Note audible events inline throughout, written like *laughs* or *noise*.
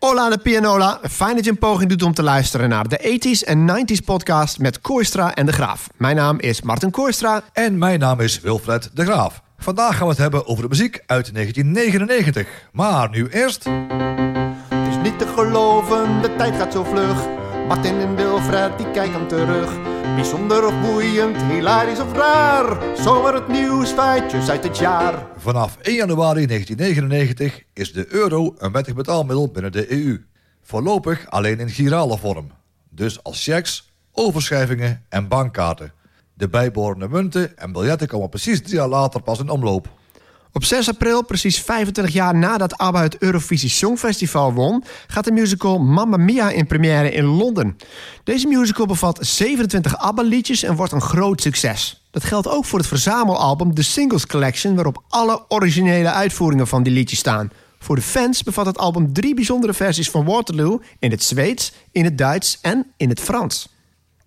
Hola de pianola, fijn dat je een poging doet om te luisteren naar de 80s en 90s podcast met Kooistra en De Graaf. Mijn naam is Martin Kooistra. En mijn naam is Wilfred De Graaf. Vandaag gaan we het hebben over de muziek uit 1999. Maar nu eerst... Het is niet te geloven, de tijd gaat zo vlug. Martin en Wilfred, die kijken terug. Bijzonder of boeiend, hilarisch of raar. Zomaar het nieuws, feitjes uit het jaar. Vanaf 1 januari 1999 is de euro een wettig betaalmiddel binnen de EU. Voorlopig alleen in girale vorm. Dus als checks, overschrijvingen en bankkaarten. De bijbehorende munten en biljetten komen precies drie jaar later pas in omloop. Op 6 april, precies 25 jaar nadat ABBA het Eurovisie Songfestival won, gaat de musical Mamma Mia in première in Londen. Deze musical bevat 27 ABBA-liedjes en wordt een groot succes. Dat geldt ook voor het verzamelalbum The Singles Collection, waarop alle originele uitvoeringen van die liedjes staan. Voor de fans bevat het album drie bijzondere versies van Waterloo in het Zweeds, in het Duits en in het Frans.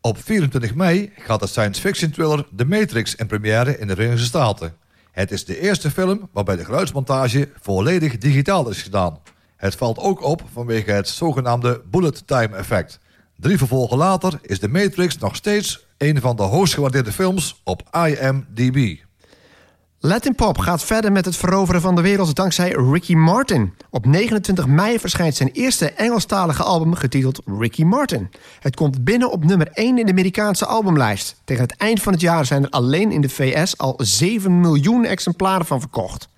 Op 24 mei gaat de science fiction thriller The Matrix in première in de Verenigde Staten. Het is de eerste film waarbij de geluidsmontage volledig digitaal is gedaan. Het valt ook op vanwege het zogenaamde bullet time effect. Drie vervolgen later is The Matrix nog steeds een van de hoogst gewaardeerde films op IMDb. Latin Pop gaat verder met het veroveren van de wereld dankzij Ricky Martin. Op 29 mei verschijnt zijn eerste Engelstalige album getiteld Ricky Martin. Het komt binnen op nummer 1 in de Amerikaanse albumlijst. Tegen het eind van het jaar zijn er alleen in de VS al 7 miljoen exemplaren van verkocht.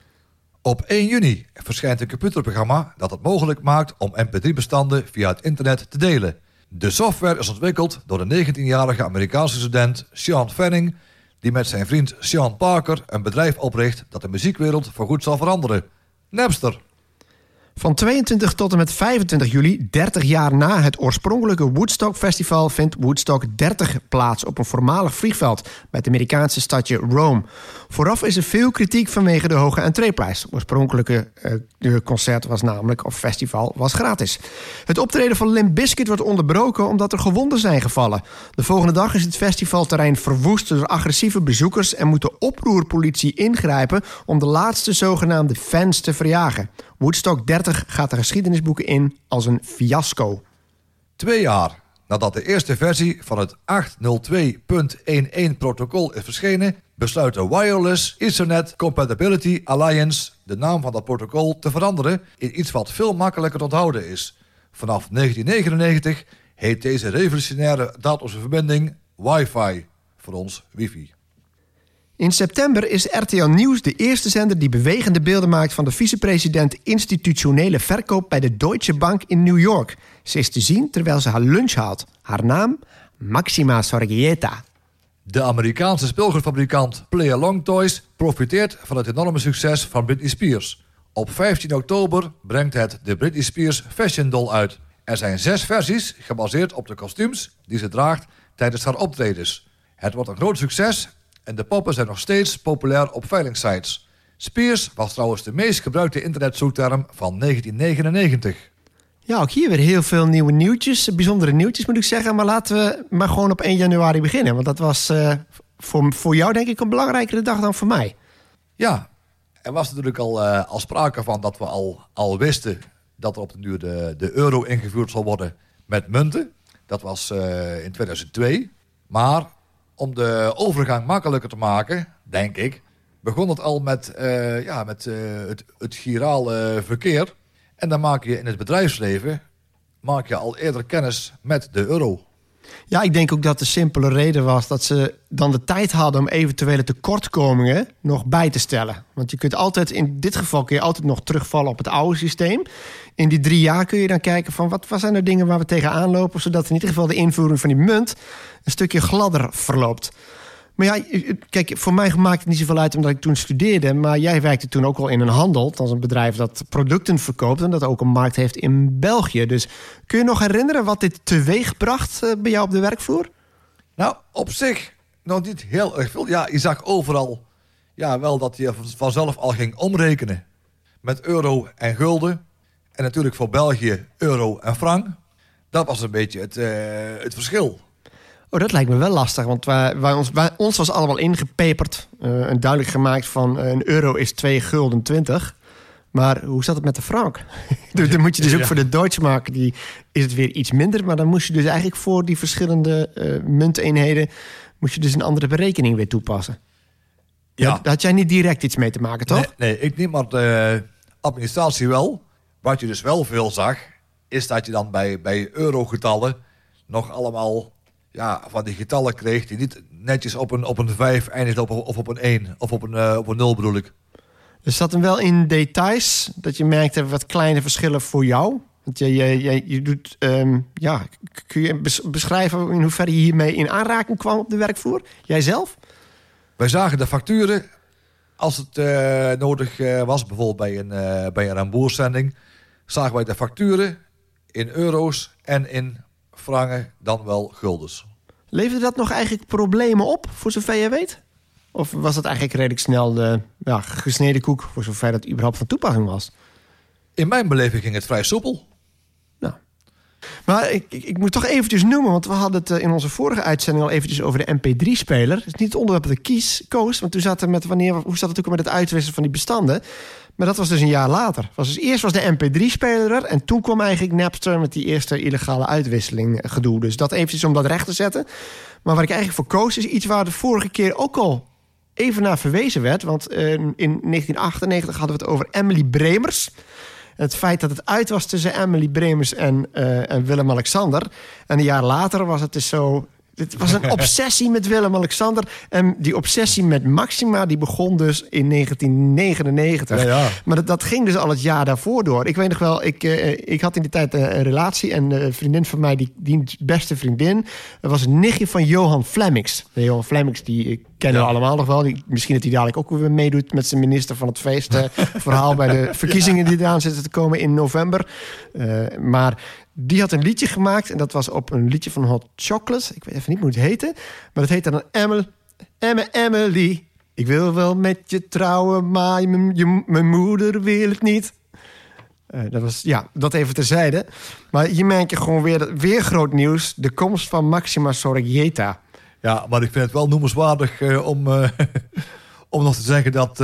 Op 1 juni verschijnt een computerprogramma dat het mogelijk maakt om mp3-bestanden via het internet te delen. De software is ontwikkeld door de 19-jarige Amerikaanse student Sean Fanning die met zijn vriend Sean Parker een bedrijf opricht dat de muziekwereld voorgoed zal veranderen. Napster. Van 22 tot en met 25 juli, 30 jaar na het oorspronkelijke Woodstock Festival, vindt Woodstock 30 plaats op een voormalig vliegveld bij het Amerikaanse stadje Rome. Vooraf is er veel kritiek vanwege de hoge entreeprijs. Het oorspronkelijke uh, concert was namelijk, of festival, was gratis. Het optreden van Limp Bizkit wordt onderbroken omdat er gewonden zijn gevallen. De volgende dag is het festivalterrein verwoest door agressieve bezoekers en moet de oproerpolitie ingrijpen om de laatste zogenaamde fans te verjagen. Woodstock 30 gaat de geschiedenisboeken in als een fiasco. Twee jaar nadat de eerste versie van het 802.11-protocol is verschenen... besluit de Wireless Ethernet Compatibility Alliance... de naam van dat protocol te veranderen in iets wat veel makkelijker te onthouden is. Vanaf 1999 heet deze revolutionaire datalose verbinding Wi-Fi, voor ons wifi. In september is RTL Nieuws de eerste zender die bewegende beelden maakt van de vicepresident institutionele verkoop bij de Deutsche Bank in New York. Ze is te zien terwijl ze haar lunch haalt. Haar naam? Maxima Sorgieta. De Amerikaanse speelgoedfabrikant Play Along Toys profiteert van het enorme succes van Britney Spears. Op 15 oktober brengt het de Britney Spears Fashion Doll uit. Er zijn zes versies gebaseerd op de kostuums die ze draagt tijdens haar optredens. Het wordt een groot succes en de poppen zijn nog steeds populair op veilingsites. Spears was trouwens de meest gebruikte internetzoekterm van 1999. Ja, ook hier weer heel veel nieuwe nieuwtjes, bijzondere nieuwtjes moet ik zeggen. Maar laten we maar gewoon op 1 januari beginnen. Want dat was uh, voor, voor jou denk ik een belangrijkere dag dan voor mij. Ja, er was natuurlijk al, uh, al sprake van dat we al, al wisten dat er op de duur de, de euro ingevoerd zal worden met munten. Dat was uh, in 2002. Maar om de overgang makkelijker te maken, denk ik, begon het al met, uh, ja, met uh, het, het verkeer. En dan maak je in het bedrijfsleven maak je al eerder kennis met de euro. Ja, ik denk ook dat de simpele reden was dat ze dan de tijd hadden om eventuele tekortkomingen nog bij te stellen. Want je kunt altijd, in dit geval kun je altijd nog terugvallen op het oude systeem. In die drie jaar kun je dan kijken van wat, wat zijn er dingen waar we tegenaan lopen, zodat in ieder geval de invoering van die munt een stukje gladder verloopt. Maar ja, kijk, voor mij maakt het niet zoveel uit omdat ik toen studeerde. Maar jij werkte toen ook al in een handel. als een bedrijf dat producten verkoopt en dat ook een markt heeft in België. Dus kun je nog herinneren wat dit teweeg bracht eh, bij jou op de werkvloer? Nou, op zich nog niet heel erg veel. Ja, je zag overal ja, wel dat je vanzelf al ging omrekenen met euro en gulden. En natuurlijk voor België euro en frank. Dat was een beetje het, uh, het verschil. Oh, dat lijkt me wel lastig, want wij, wij ons, wij, ons was allemaal ingepeperd uh, en duidelijk gemaakt van uh, een euro is 2 gulden 20. Maar hoe zat het met de frank? Dus *laughs* dan moet je dus ook Ja. voor de Deutschmark, die is het weer iets minder. Maar dan moest je dus eigenlijk voor die verschillende eh, munteenheden... moest je dus een andere berekening weer toepassen. Ja. Daar had jij niet direct iets mee te maken, toch? Nee, nee, ik niet, maar de administratie wel. Wat je dus wel veel zag, is dat je dan bij, bij eurogetallen nog allemaal ja, van die getallen kreeg die niet netjes op een, op een 5 eindigt op, of op een 1 of op een, eh, op een 0 bedoel ik. Dus zat hem wel in details dat je merkte wat kleine verschillen voor jou? Want je, je, je, je doet, ehm, ja, kun je bes- beschrijven in hoeverre je hiermee in aanraking kwam op de werkvloer? Jijzelf? Wij zagen de facturen als het eh, nodig eh, was, bijvoorbeeld bij een, bij een zagen wij de facturen in euro's en in frangen, dan wel guldens. Leverde dat nog eigenlijk problemen op, voor zover je weet? Of was dat eigenlijk redelijk snel de ja, gesneden koek, voor zover dat überhaupt van toepassing was? In mijn beleving ging het vrij soepel. Nou. Maar ik, ik, ik moet toch eventjes noemen, want we hadden het eh, in onze vorige uitzending al eventjes over de MP3-speler. Het is niet het onderwerp dat ik kies, koos, want toen zat er met wanneer, hoe zat het ook met het uitwisselen van die bestanden. Maar dat was dus een jaar later. Dus eerst was de MP3-speler er en toen kwam eigenlijk Napster met die eerste illegale uitwisseling eh, gedoe. Dus dat eventjes om dat recht te zetten. Maar waar ik eigenlijk voor koos is iets waar de vorige keer ook al even naar verwezen werd. Want eh, in 1998 hadden we het over Emily Bremers. Het feit dat het uit was tussen Emily Bremers en, eh, en Willem-Alexander. En een jaar later was het dus zo... Het was een *laughs* obsessie met Willem-Alexander. En die obsessie met Maxima die begon dus in 1999. Ja, ja. Maar dat, dat ging dus al het jaar daarvoor door. Ik weet nog wel, ik, eh, ik had in die tijd een, een relatie... en een vriendin van mij, die, die beste vriendin... dat was een nichtje van Johan Flemmings. De Johan Flemmings, die eh, kennen we allemaal nog wel. Die, misschien dat hij dadelijk ook weer meedoet met zijn minister van het feest... eh, *laughs* verhaal bij de verkiezingen die eraan zitten te komen in november. Eh, maar die had een liedje gemaakt... en dat was op een liedje van Hot Chocolate. Ik weet even niet hoe het heette. Maar dat heette dan Emil, Emme, Emily... Ik wil wel met je trouwen, maar je, mijn moeder wil het niet. Eh, dat was, ja, dat even terzijde. Maar hier merk je gewoon weer, weer groot nieuws. De komst van Maxima Sorgieta. Ja, maar ik vind het wel noemenswaardig eh, om, eh, *laughs* om nog te zeggen dat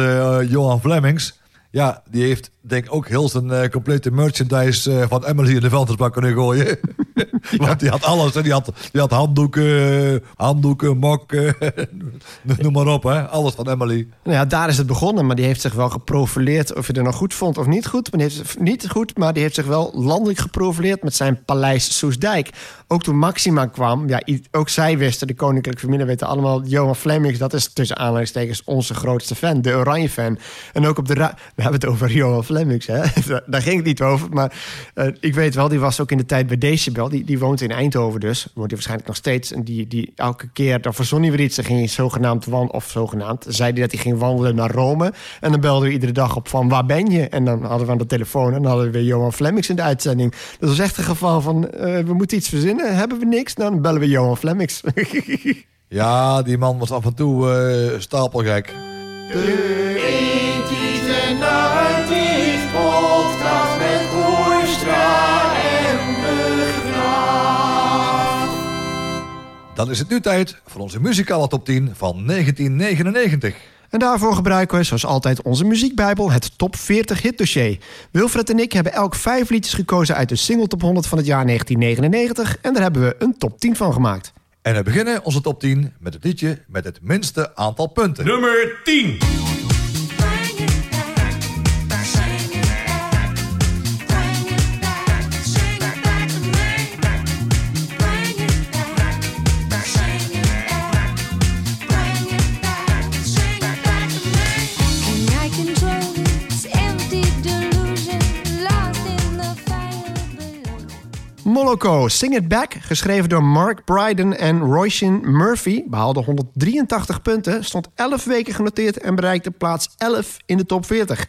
Johan Flemings... Ja, die heeft denk ook heel zijn eh, complete merchandise eh, van Emily in de vuilnisbak kunnen gooien. *laughs* *laughs* Want die had alles. Hè. Die, had, die had handdoeken, handdoeken, mokken, *laughs* noem maar op. Hè. Alles van Emily. Nou ja, daar is het begonnen, maar die heeft zich wel geprofileerd. Of je er nou goed vond of niet goed. Maar die heeft, niet goed, maar die heeft zich wel landelijk geprofileerd met zijn paleis Soesdijk. Ook toen Maxima kwam, ja, ook zij wisten, de koninklijke familie weten allemaal... Johan Flemings, dat is tussen aanhalingstekens onze grootste fan, de oranje fan. En ook op de... We hebben het over Johan Flemings, hè. *laughs* Daar- Daar ging het niet over, maar eh, ik weet wel... die was ook in de tijd bij Decibel, die, die woont in Eindhoven dus. Woont hij waarschijnlijk nog steeds. En die, die elke keer, dan verzon hij weer iets. Dan ging hij zogenaamd wandelen, of zogenaamd... zei hij dat hij ging wandelen naar Rome. En dan belden we iedere dag op van, waar ben je? En dan hadden we aan de telefoon en dan hadden we weer Johan Flemings in de uitzending. Dat was echt een geval van, eh, we moeten iets verzinnen. Hebben we niks? Nou, dan bellen we Johan Flemings. *laughs* Ja, die man was af en toe eh, stapelgek. Dan is het nu tijd voor onze muzikale top 10 van 1999. En daarvoor gebruiken we, zoals altijd, onze muziekbijbel, het Top 40 Hit Dossier. Wilfred en ik hebben elk vijf liedjes gekozen uit de single top 100 van het jaar 1999. En daar hebben we een top 10 van gemaakt. En we beginnen onze top 10 met het liedje met het minste aantal punten. Nummer 10. Sing It Back, geschreven door Mark Bryden en Roisin Murphy, behaalde 183 punten, stond 11 weken genoteerd en bereikte plaats 11 in de top 40.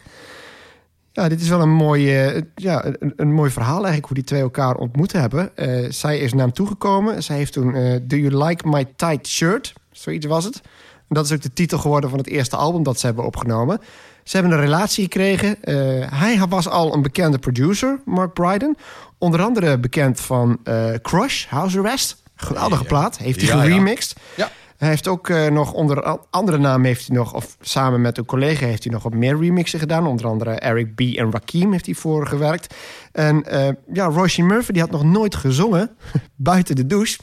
Ja, dit is wel een mooi, eh, ja, een, een mooi verhaal eigenlijk hoe die twee elkaar ontmoet hebben. Eh, zij is naar hem toegekomen. Zij heeft toen eh, Do You Like My Tight Shirt? Zoiets was het. En dat is ook de titel geworden van het eerste album dat ze hebben opgenomen. Ze hebben een relatie gekregen. Eh, hij was al een bekende producer, Mark Bryden. Onder andere bekend van eh, Crush, House Arrest. Geweldige plaat. Heeft hij ja. geremixed. Ja. Hij heeft ook eh, nog onder andere namen heeft hij nog, of samen met een collega heeft hij nog wat meer remixen gedaan. Onder andere Eric B. en Rakim heeft hij voor gewerkt. En eh, ja, Roisin Murphy die had nog nooit gezongen *laughs* buiten de douche.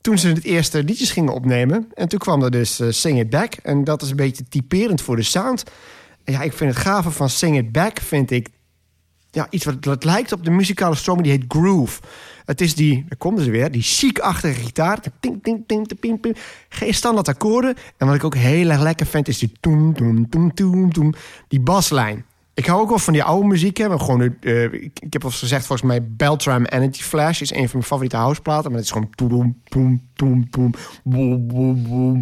Toen ze het eerste liedjes gingen opnemen. En toen kwam er dus Sing It Back. En dat is een beetje typerend voor de sound. Ja, ik vind het gave van Sing It Back, vind ik ja, iets wat, wat lijkt op de muzikale stroming, die heet groove. Het is die, daar komen ze weer, die chic-achtige gitaar. Ting, ting, ting, ting, ting. Geen standaard akkoorden. En wat ik ook heel erg lekker vind, is die toem, toem, toem, toem. Die baslijn. Ik hou ook wel van die oude muziek. Hè. Gewoon, eh, ik, ik heb al gezegd, volgens mij Beltram Energy Flash is een van mijn favoriete houseplaten. Maar het is gewoon toem, toem, toem, toem, boem,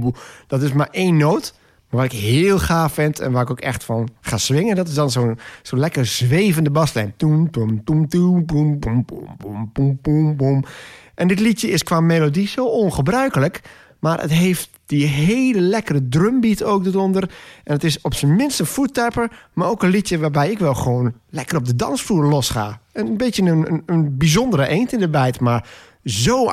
boem. Dat is maar één noot. Maar wat ik heel gaaf vind en waar ik ook echt van ga swingen... dat is dan zo'n zo lekker zwevende baslijn. Toem, toem, toem, toem. En dit liedje is qua melodie zo ongebruikelijk... maar het heeft die hele lekkere drumbeat ook eronder. En het is op zijn minst een voettapper... maar ook een liedje waarbij ik wel gewoon lekker op de dansvloer losga. Een beetje een, een, een bijzondere eend in de bijt... maar zo'n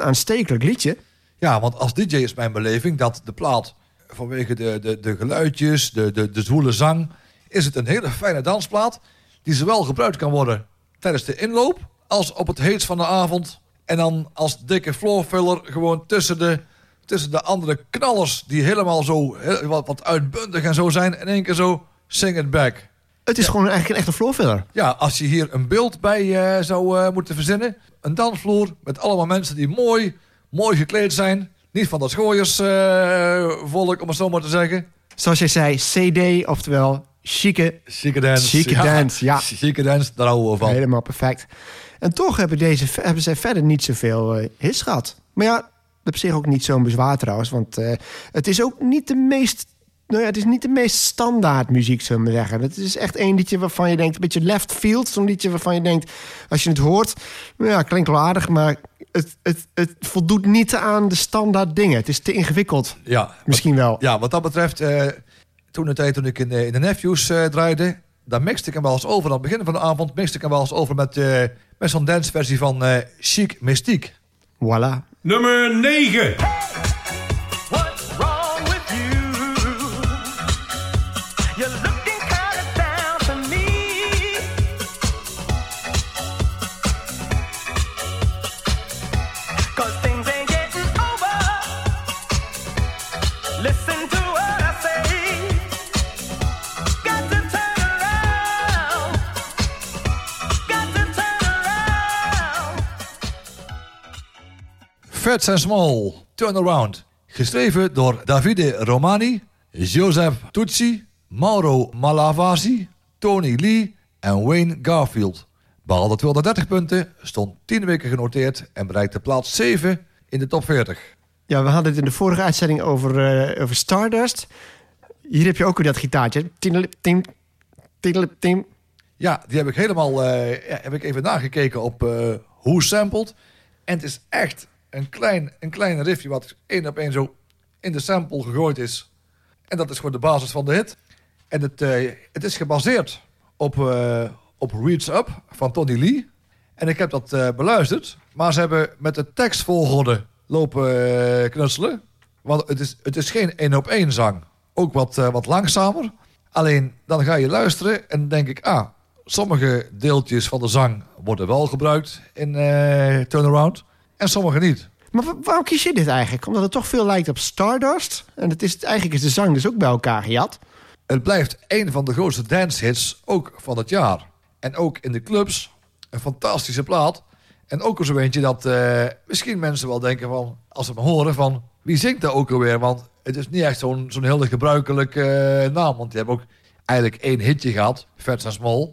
aanstekelijk liedje... Ja, want als DJ is mijn beleving dat de plaat vanwege de, de, de geluidjes, de, de, de zwoele zang, is het een hele fijne dansplaat die zowel gebruikt kan worden tijdens de inloop als op het heetst van de avond. En dan als dikke floorfiller gewoon tussen de, tussen de andere knallers die helemaal zo heel- wat, wat uitbundig en zo zijn. In één keer zo sing it back. Het is gewoon eigenlijk een echte floorfiller. Ja, als je hier een beeld bij eh, zou eh, moeten verzinnen. Een dansvloer met allemaal mensen die mooi, mooi gekleed zijn. Niet van dat schooiersvolk, om het zo maar te zeggen. Zoals jij zei, CD, oftewel chique, Chique dance. Chique dance, ja. Chique dance, daar houden we van. helemaal perfect. En toch hebben, deze, hebben zij verder niet zoveel eh, hits gehad. Maar ja, op zich ook niet zo'n bezwaar trouwens. Want eh, het is ook niet de meest... Nou ja, het is niet de meest standaard muziek, zullen we zeggen. Het is echt één liedje waarvan je denkt... een beetje left field. Zo'n liedje waarvan je denkt, als je het hoort... nou ja, klinkt wel aardig, maar het, het, het voldoet niet aan de standaard dingen. Het is te ingewikkeld, Ja, misschien wel. ja, wat dat betreft, eh, toen de tijd toen ik in, de- in de Nephews eh, draaide, dan mixte ik hem wel eens over. Aan het begin van de avond mixte ik hem wel eens over met, eh, met zo'n danceversie van eh Chic Mystiek. Voilà. Nummer 9. Fats and Small, Turn Around. Geschreven door Davide Romani, Joseph Tucci, Mauro Malavasi, Tony Lee en Wayne Garfield. Behaalde 230 punten, stond 10 weken genoteerd en bereikte plaats 7 in de top 40. Ja, we hadden het in de vorige uitzending over, eh, over Stardust. Hier heb je ook weer dat gitaartje. Tindelip, tim, tindelip, tim. Ja, die heb ik helemaal eh, heb ik even nagekeken op eh hoe sampled. En het is echt een klein, een klein riffje wat één op één zo in de sample gegooid is. En dat is gewoon de basis van de hit. En het, eh, het is gebaseerd op, eh, op Reach Up van Tony Lee. En ik heb dat eh, beluisterd. Maar ze hebben met de tekstvolgorde lopen knutselen. Want het is, het is geen één op één zang. Ook wat, wat langzamer. Alleen dan ga je luisteren en denk ik... Ah, sommige deeltjes van de zang worden wel gebruikt in Turnaround. En sommige niet. Maar wa- waarom kies je dit eigenlijk? Omdat het toch veel lijkt op Stardust. En het is, eigenlijk is de zang dus ook bij elkaar gejat. Het blijft een van de grootste dancehits, ook van het jaar. En ook in de clubs, een fantastische plaat. En ook zo eentje dat eh, misschien mensen wel denken van... als ze hem horen van, wie zingt dat ook alweer? Want het is niet echt zo'n zo'n hele gebruikelijke eh, naam. Want die hebben ook eigenlijk één hitje gehad, Fats and Small.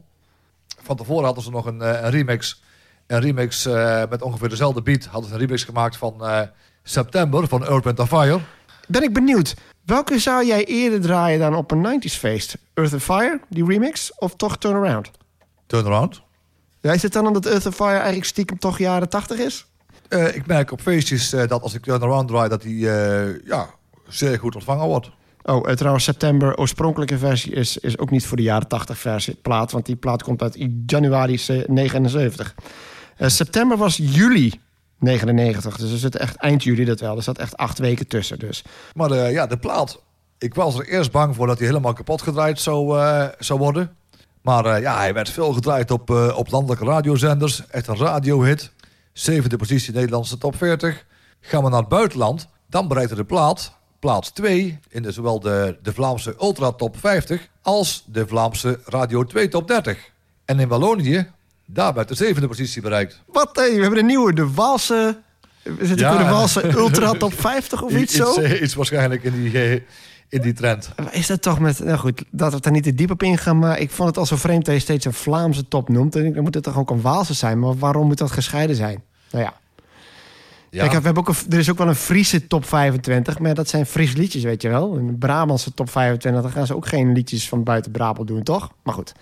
Van tevoren hadden ze nog een, eh, een remix. Een remix eh, met ongeveer dezelfde beat. Hadden ze een remix gemaakt van eh, September van Earth, Wind Fire. Ben ik benieuwd. Welke zou jij eerder draaien dan op een 90s feest? Earth and Fire, die remix? Of toch Turnaround? Turnaround. Ja, is het dan omdat Earth and Fire eigenlijk stiekem toch jaren 80 is? Eh, ik merk op feestjes dat als ik Turnaround draai, dat die ja, zeer goed ontvangen wordt. Oh, trouwens, September, oorspronkelijke versie is, is ook niet voor de jaren 80 versie plaat. Want die plaat komt uit januari se- 79. Eh, september was juli 99. Dus er echt eind juli dat wel. Er zat echt acht weken tussen. Dus Maar de, ja, de plaat. Ik was er eerst bang voor dat hij helemaal kapot gedraaid zou, eh, zou worden. Maar eh, ja, hij werd veel gedraaid op, eh, op landelijke radiozenders. Echt een radiohit. Zevende positie Nederlandse top 40. Gaan we naar het buitenland. Dan bereikte de plaat plaats 2 in zowel de, de Vlaamse Ultra Top 50 als de Vlaamse Radio 2 Top 30. En in Wallonië, daar werd de zevende positie bereikt. wat? Hey, we hebben een nieuwe, de Waalse. We zitten Ja. de Waalse Ultra Top 50 of *laughs* iets zo. eh, iets waarschijnlijk in die, eh, in die trend. Is dat toch met. Nou goed, dat we het daar niet te diep op ingaan. Maar ik vond het al zo vreemd dat je steeds een Vlaamse top noemt. En dan moet het toch ook een Waalse zijn. Maar waarom moet dat gescheiden zijn? Nou ja. Ja. Kijk, we hebben ook een, er is ook wel een Friese top 25. Maar dat zijn Fries liedjes, weet je wel. Een Brabantse top 25. Dan gaan ze ook geen liedjes van buiten Brabant doen, toch? Maar goed,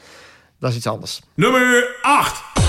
dat is iets anders. Nummer 8.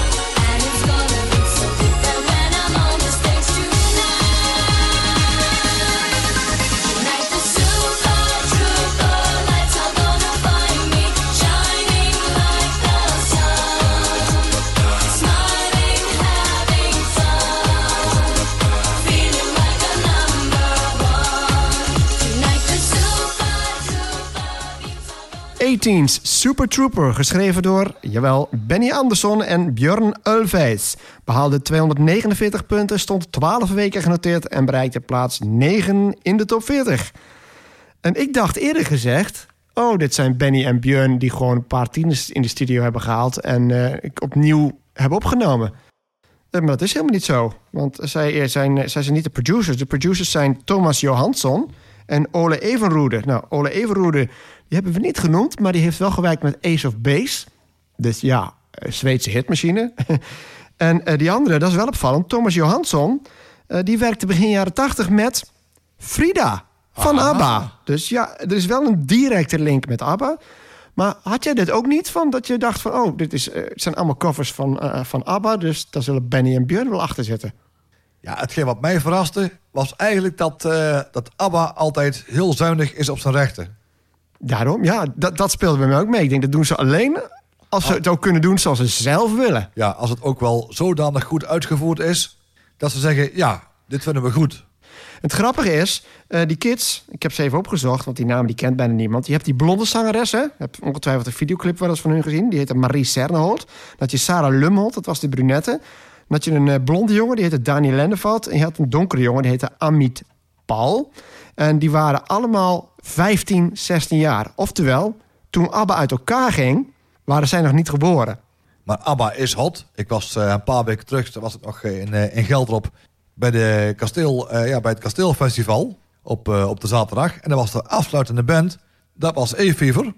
18's Super Trooper, geschreven door, jawel, Benny Andersson en Björn Ulvaeus. Behaalde 249 punten, stond 12 weken genoteerd en bereikte plaats 9 in de top 40. En ik dacht eerder gezegd, oh, dit zijn Benny en Björn die gewoon een paar tieners in de studio hebben gehaald en eh, ik opnieuw hebben opgenomen. Eh, Maar dat is helemaal niet zo, want zij, eh, zijn, zij zijn niet de producers. De producers zijn Thomas Johansson en Ole Evenroede. Nou, Ole Evenroede, die hebben we niet genoemd, maar die heeft wel gewerkt met Ace of Base. Dus ja, een Zweedse hitmachine. *laughs* en eh, die andere, dat is wel opvallend, Thomas Johansson, eh, die werkte begin jaren tachtig met Frida van Aha. ABBA. Dus ja, er is wel een directe link met ABBA. Maar had jij dit ook niet van dat je dacht van... oh, dit is, eh, het zijn allemaal covers van, eh, van ABBA... dus daar zullen Benny en Björn wel achter zitten. Ja, hetgeen wat mij verraste was eigenlijk dat, eh, dat ABBA altijd heel zuinig is op zijn rechten. Daarom, ja, dat, dat speelde bij mij ook mee. Ik denk, dat doen ze alleen als ze het ook kunnen doen zoals ze zelf willen. Ja, als het ook wel zodanig goed uitgevoerd is, dat ze zeggen, ja, dit vinden we goed. Het grappige is, eh, die kids, ik heb ze even opgezocht, want die naam die kent bijna niemand. Je hebt die blonde zangeres, hè? Je hebt ongetwijfeld een videoclip wel eens van hun gezien. Die heette Marie Serneholt. Had je Sarah Lumholt, dat was de brunette. Had je een eh, blonde jongen, die heette Daniel Lendeveld. En je had een donkere jongen, die heette Amit Paul. En die waren allemaal 15, 16 jaar. Oftewel, toen ABBA uit elkaar ging, waren zij nog niet geboren. Maar ABBA is hot. Ik was eh, een paar weken terug, was ik nog in, eh, in Geldrop bij, de kasteel, eh, ja, bij het Kasteelfestival op, op de zaterdag. En dat was de afsluitende band. Dat was E-Fever,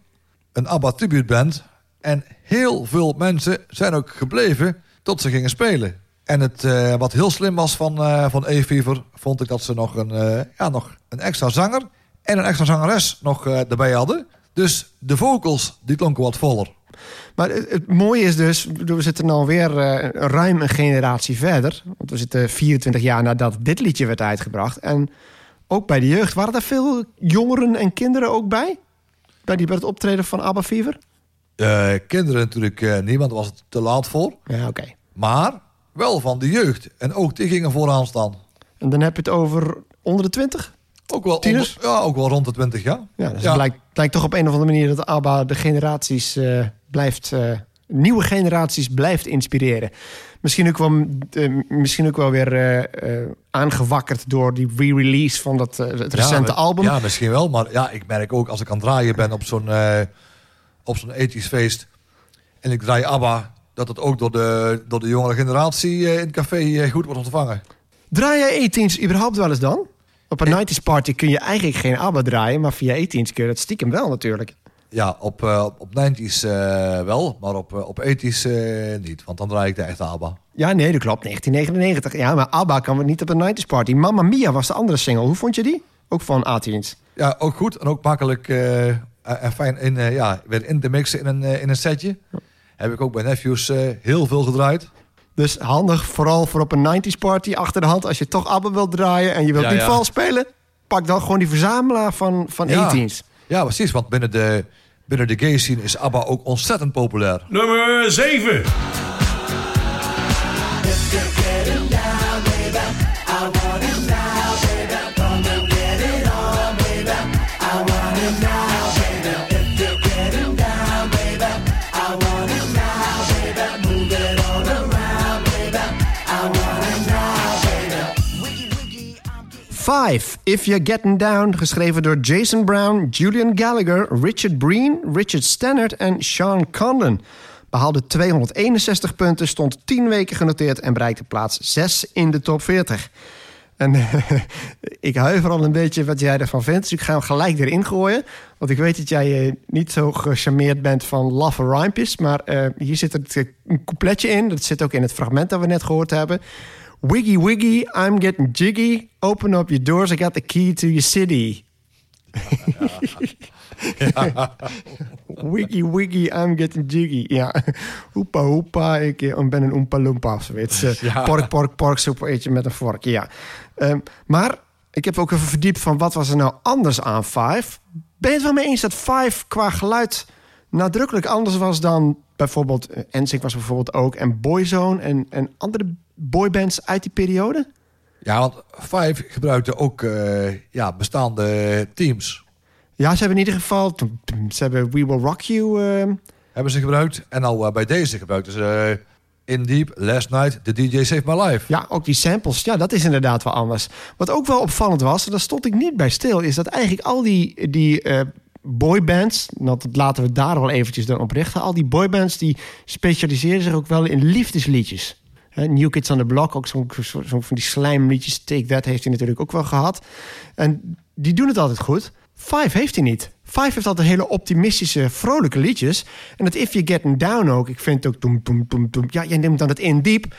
een ABBA tributeband. En heel veel mensen zijn ook gebleven tot ze gingen spelen. En het, eh, wat heel slim was van, eh van E-Fever, vond ik dat ze nog een, eh, ja, nog een extra zanger en een extra zangeres nog erbij hadden. Dus de vocals die klonken wat voller. Maar het, het mooie is dus, we zitten alweer ruim een generatie verder. Want we zitten 24 jaar nadat dit liedje werd uitgebracht. En ook bij de jeugd, waren er veel jongeren en kinderen ook bij? Bij, die, bij het optreden van ABBA Fever? Kinderen natuurlijk daar was het te laat voor. Ja, oké. Maar wel van de jeugd. En ook die gingen vooraan staan. En dan heb je het over onder de 20? Ook wel, onder- ja, ook wel rond de 20 jaar. Ja, dus Ja. Het blijkt, blijkt toch op een of andere manier dat ABBA de generaties eh, blijft... eh, nieuwe generaties blijft inspireren. Misschien ook wel, misschien ook wel weer eh, aangewakkerd door die re-release van dat, het recente Ja, album. Ja, misschien wel. Maar ja, ik merk ook als ik aan het draaien ben op zo'n op zo'n ethisch feest. En ik draai ABBA. Dat het ook door de, door de jongere generatie eh, in het café eh, goed wordt ontvangen. Draai jij e-teens überhaupt wel eens dan? Op een 90s party kun je eigenlijk geen ABBA draaien, maar via e-teens kun je dat stiekem wel natuurlijk. Ja, op, eh, op 90s eh, wel, maar op, eh, op ethisch eh, niet. Want dan draai ik de echte ABBA. Ja, nee, dat klopt. 1999. Ja, maar ABBA kan we niet op een 90s party. Mamma Mia was de andere single. Hoe vond je die? Ook van A-teens. Ja, ook goed en ook makkelijk eh, en fijn in, eh, ja, weer in te mixen in een, eh, in een setje. Heb ik ook bij Nephews eh, heel veel gedraaid. Dus handig, vooral voor op een 90s party achter de hand. Als je toch ABBA wilt draaien en je wilt Ja, niet ja. vals spelen, pak dan gewoon die verzamelaar van, van Ja. E-teens. Ja, precies, want binnen de, binnen de gay scene is ABBA ook ontzettend populair. Nummer 7. Five, If You're Getting Down, geschreven door Jason Brown, Julian Gallagher, Richard Breen, Richard Stannard en Sean Condon. Behaalde 261 punten, stond 10 weken genoteerd en bereikte plaats 6 in de top 40. En *laughs* ik huiver al een beetje wat jij ervan vindt, dus ik ga hem gelijk erin gooien. Want ik weet dat jij eh, niet zo gecharmeerd bent van laffe rhympjes, maar eh, hier zit het, eh, een coupletje in. Dat zit ook in het fragment dat we net gehoord hebben. Wiggy wiggy, I'm getting jiggy. Open up your doors, I got the key to your city. *laughs* wiggy wiggy, I'm getting jiggy. Ja, hoepa hoepa, ik eh, ben een oompa loompa of zoiets. Eh, Ja. Pork, pork, pork, soep eet je met een vork, ja. Ehm, maar ik heb ook even verdiept van wat was er nou anders aan Five. Ben je het wel mee eens dat Five qua geluid nadrukkelijk anders was dan bijvoorbeeld... eh, NSYNC was bijvoorbeeld ook en Boyzone en, en andere boybands uit die periode? Ja, want Five gebruikte ook eh, ja, bestaande teams. Ja, ze hebben in ieder geval... Ze hebben We Will Rock You... ehm, Hebben ze gebruikt. En al eh, bij deze gebruikten ze eh, In Deep, Last Night, The DJ Saved My Life. Ja, ook die samples. Ja, dat is inderdaad wel anders. Wat ook wel opvallend was, en daar stond ik niet bij stil... is dat eigenlijk al die, die eh, boybands... Dat laten we daar wel eventjes dan op richten... al die boybands die specialiseren zich ook wel in liefdesliedjes. Hè, New Kids on the Block, ook zo'n zo, zo van die slijmliedjes. Take That heeft hij natuurlijk ook wel gehad. En die doen het altijd goed. Five heeft hij niet. Five heeft altijd hele optimistische, vrolijke liedjes. En dat If You're Getting Down ook. Ik vind ook... Toem, toem, toem, toem. Ja, jij neemt dan het in diep.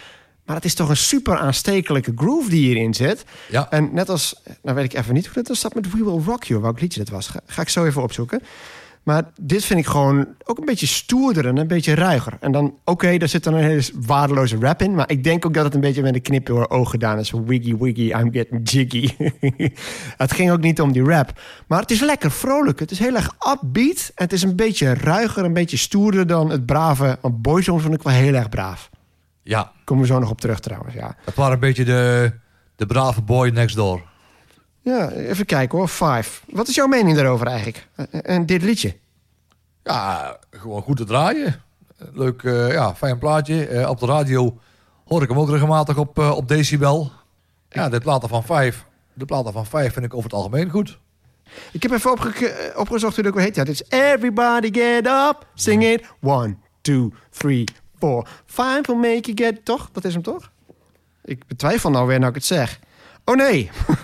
Maar het is toch een super aanstekelijke groove die hierin zit. Ja. En net als... Nou weet ik even niet hoe dat zat met We Will Rock You. Welk liedje dat was. Ga, ga ik zo even opzoeken. Maar dit vind ik gewoon ook een beetje stoerder en een beetje ruiger. En dan, oké, daar zit dan een hele waardeloze rap in. Maar ik denk ook dat het een beetje met een knip door oog gedaan is. Wiggy, wiggy, I'm getting jiggy. *laughs* het ging ook niet om die rap. Maar het is lekker vrolijk. Het is heel erg upbeat. En het is een beetje ruiger, een beetje stoerder dan het brave. Want Boyzone vond ik wel heel erg braaf. Ja, Komen we zo nog op terug trouwens, ja. dat waren een beetje de, de brave boy next door. Ja, even kijken hoor. Five. Wat is jouw mening daarover eigenlijk? En, en dit liedje? Ja, gewoon goed te draaien. Leuk, eh, ja, fijn plaatje. Eh, op de radio hoor ik hem ook regelmatig op, eh, op decibel. Ja, de platen van vijf. De platen van vijf vind ik over het algemeen goed. Ik heb even opge- eh, opgezocht hoe dat heet. Ja, dit is Everybody Get Up, Sing It. One, two, three, four. Five will make you get... Toch? Dat is hem toch? Ik betwijfel nou weer nou ik het zeg. Oh nee. *laughs*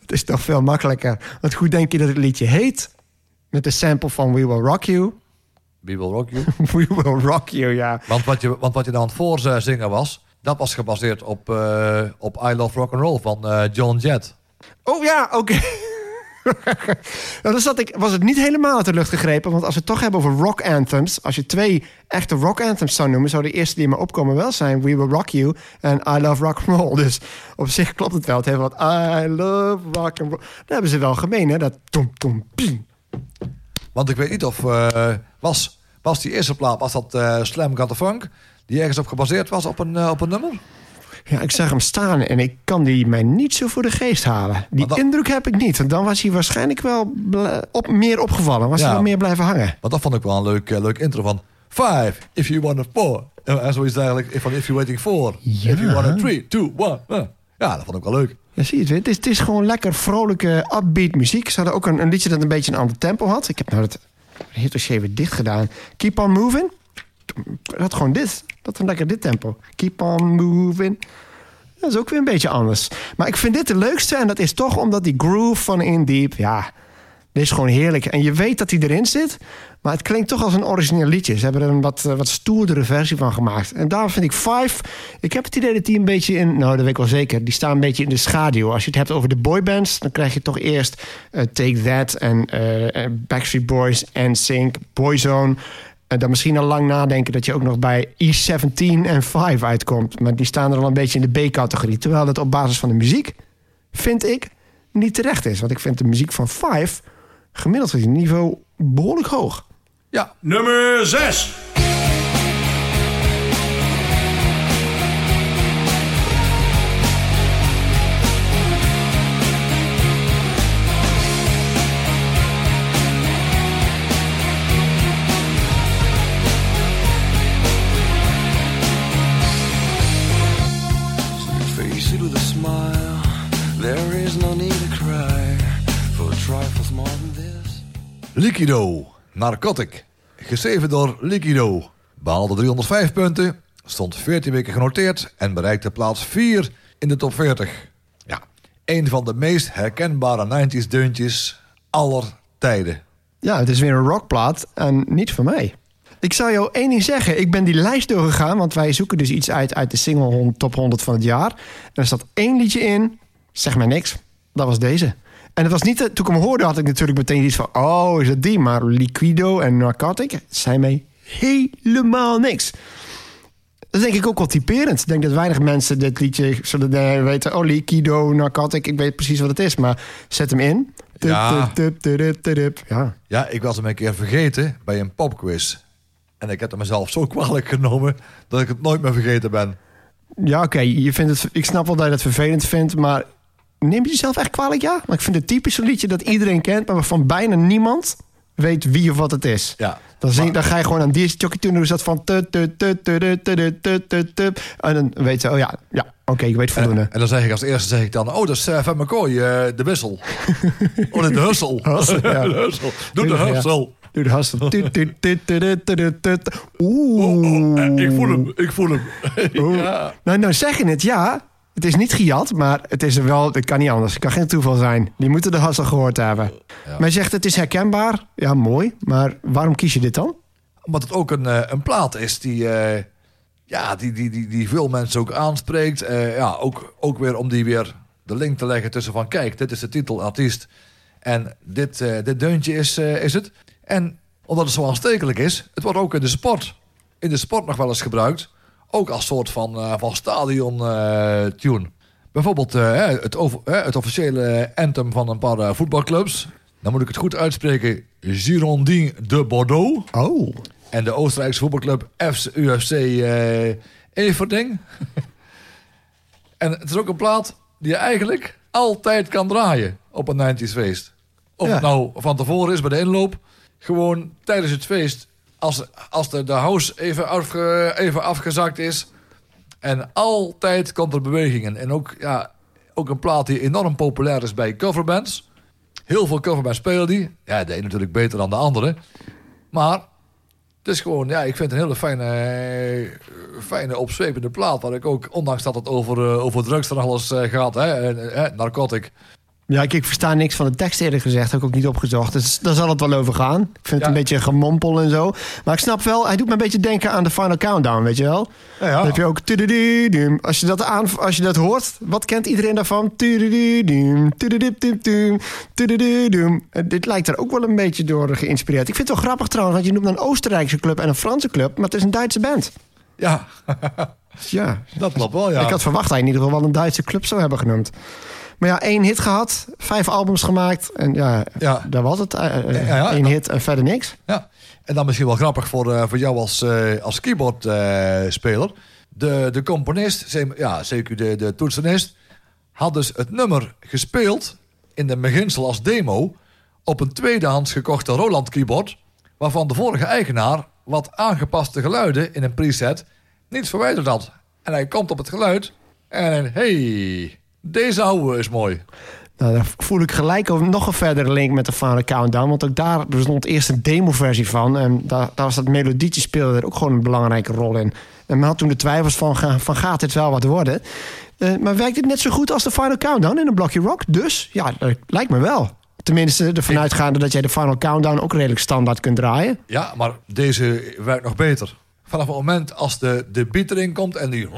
het is toch veel makkelijker. Want hoe denk je dat het liedje heet? Met de sample van We Will Rock You. We will rock you. *laughs* We Will Rock You, ja. want, wat je, want wat je dan voor eh, zingen was, dat was gebaseerd op, eh, op I Love Rock and Roll van eh, John Jett. Oh ja, oké. Nou, dan zat ik, was het niet helemaal uit de lucht gegrepen. Want als we het toch hebben over rock anthems. Als je twee echte rock anthems zou noemen. Zou de eerste die me opkomen wel zijn We Will Rock You en I Love Rock and Roll. Dus op zich klopt het wel. Het heeft wat I Love Rock and Roll. Dat hebben ze wel gemeen, hè? Dat tom tom piem. Want ik weet niet of... eh, was, was die eerste plaat, was dat eh, Slam Got the Funk? Die ergens op gebaseerd was op een, eh, op een nummer? Ja, ik zag hem staan en ik kan die mij niet zo voor de geest halen. Die dat- indruk heb ik niet. Want dan was hij waarschijnlijk wel op, meer opgevallen. Was hij wel meer blijven hangen. Want dat vond ik wel een leuk, eh, leuk intro van... Five, if you want a four. En zoiets eigenlijk van if you're waiting for. Ja. If you want a three, two, one. eh. Ja, dat vond ik wel leuk. Ja, zie je het? Het is, het is gewoon lekker vrolijke, upbeat muziek. Ze hadden ook een, een liedje dat een beetje een ander tempo had. Ik heb nou het het dossier weer dicht gedaan. Keep on moving. Dat gewoon dit. Dat een lekker dit tempo. Keep on moving. Dat is ook weer een beetje anders. Maar ik vind dit de leukste. En dat is toch omdat die groove van In Deep... Ja, dit is gewoon heerlijk. En je weet dat hij erin zit. Maar het klinkt toch als een origineel liedje. Ze hebben er een wat, eh, wat stoerdere versie van gemaakt. En daarom vind ik Five... Ik heb het idee dat die een beetje in... Nou, dat weet ik wel zeker. Die staan een beetje in de schaduw. Als je het hebt over de boybands... dan krijg je toch eerst eh, Take That... en eh, Backstreet Boys, NSYNC, Boyzone... En dan misschien al lang nadenken dat je ook nog bij E17 en 5 uitkomt. Maar die staan er al een beetje in de B-categorie. Terwijl dat op basis van de muziek, vind ik, niet terecht is. Want ik vind de muziek van 5 gemiddeld gezien niveau behoorlijk hoog. Ja, Nummer 6. Liquido, Narcotic. Geschreven door Liquido. Behaalde 305 punten, stond 14 weken genoteerd en bereikte plaats 4 in de top 40. Ja, een van de meest herkenbare 90s deuntjes aller tijden. Ja, het is weer een rockplaat en niet van mij. Ik zou jou één ding zeggen. Ik ben die lijst doorgegaan, want wij zoeken dus iets uit uit de single 100 top 100 van het jaar. En er zat één liedje in, zeg mij niks. Dat was deze. En het was niet, toen ik hem hoorde had ik natuurlijk meteen iets van, oh is het die? Maar Liquido en Narcotic zijn mij helemaal niks. Dat is denk ik ook wel typerend. Ik denk dat weinig mensen dit liedje zullen eh, weten. Oh, Liquido, Narcotic, ik weet precies wat het is. Maar zet hem in. Ja. tup, tup, tup, tup, tup. Ja. Ja, ik was hem een keer vergeten bij een popquiz. En ik heb het mezelf zo kwalijk genomen dat ik het nooit meer vergeten ben. Ja, oké. Je vindt het. Ik snap wel dat je het vervelend vindt, maar neem je jezelf echt kwalijk, ja? Maar ik vind het typisch een liedje dat iedereen kent, maar waarvan bijna niemand weet wie of wat het is. Ja. Dan, dan ga je gewoon aan die jockey doen. Dus dat van... En dan weet ze, oh ja, ja oké, ik weet voldoende. En, dan zeg ik als eerste, zeg ik dan... Oh, dat is eh, Van McCoy, eh, de wissel. *laughs* oh, de hussel. Ja. *laughs* de hussel. Doe de hussel. Oeh. *laughs* Oh, oh, ik voel hem, ik voel hem. ja. Nou, nou, zeg je het, ja. Het is niet gejat, maar het is er wel. Het kan niet anders. Het kan geen toeval zijn. Die moeten de hassel gehoord hebben. Ja. Je zegt het is herkenbaar. Ja, mooi. Maar waarom kies je dit dan? Omdat het ook een, eh, een plaat is die, eh, ja, die, die, die, die veel mensen ook aanspreekt. Eh, ja, ook, ook weer om die weer de link te leggen tussen van... kijk, dit is de titel, artiest. En dit, dit deuntje is, is het. En omdat het zo aanstekelijk is... het wordt ook in de sport, in de sport nog wel eens gebruikt. Ook als soort van, eh, van stadion-tune. Bijvoorbeeld eh, het, over, het officiële anthem van een paar eh, voetbalclubs. Dan moet ik het goed uitspreken. Girondin de Bordeaux. Oh. En de Oostenrijkse voetbalclub FC, UFC eh Everding. *laughs* en het is ook een plaat die je eigenlijk altijd kan draaien op een 90s feest. Of Ja. het nou van tevoren is bij de inloop. Gewoon tijdens het feest. Als, als de, de house even, even afgezakt is. En altijd komt er beweging in. En ook, ja, ook een plaat die enorm populair is bij coverbands. Heel veel coverbands spelen die. Ja, de een natuurlijk beter dan de andere. Maar het is gewoon, ja, ik vind het een hele fijne, eh, fijne opzwepende plaat. Waar ik ook, ondanks dat het over, eh, over drugs en alles eh, gaat, hè, eh, eh, narcotic. Ja, ik, ik versta niks van de tekst eerlijk gezegd. Heb ik ook niet opgezocht. Dus daar zal het wel over gaan. Ik vind het een beetje gemompel en zo. Maar ik snap wel, hij doet me een beetje denken aan de Final Countdown, weet je wel? Ja, ja. Dan heb je ook... Als je dat, aan, als je dat hoort, wat kent iedereen daarvan? En Dit lijkt er ook wel een beetje door geïnspireerd. Ik vind het wel grappig trouwens, want je noemt een Oostenrijkse club en een Franse club. Maar het is een Duitse band. Ja, ja, dat klopt wel, ja. ik had verwacht dat hij in ieder geval wel een Duitse club zou hebben genoemd. Maar ja, één hit gehad, vijf albums gemaakt. En ja, Ja. daar was het. eh, eh, Ja, ja. Eén hit en verder niks. Ja, en dan misschien wel grappig voor, eh, voor jou als, eh als keyboardspeler. de, de componist, ja, zeker de, de toetsenist, had dus het nummer gespeeld in de beginsel als demo op een tweedehands gekochte Roland keyboard, waarvan de vorige eigenaar wat aangepaste geluiden in een preset niet verwijderd had. En hij komt op het geluid en hey, deze ouwe is mooi. Nou, daar voel ik gelijk ook nog een verdere link met de Final Countdown. Want ook daar bestond eerst een demo-versie van. En daar, daar was dat melodietje speelde er ook gewoon een belangrijke rol in. En men had toen de twijfels van, van gaat dit wel wat worden? Eh, maar werkt dit net zo goed als de Final Countdown in een blokje rock? Dus ja, dat lijkt me wel. Tenminste, ervan uitgaande dat jij de Final Countdown ook redelijk standaard kunt draaien. Ja, maar deze werkt nog beter. Vanaf het moment als de, de beat erin komt en die,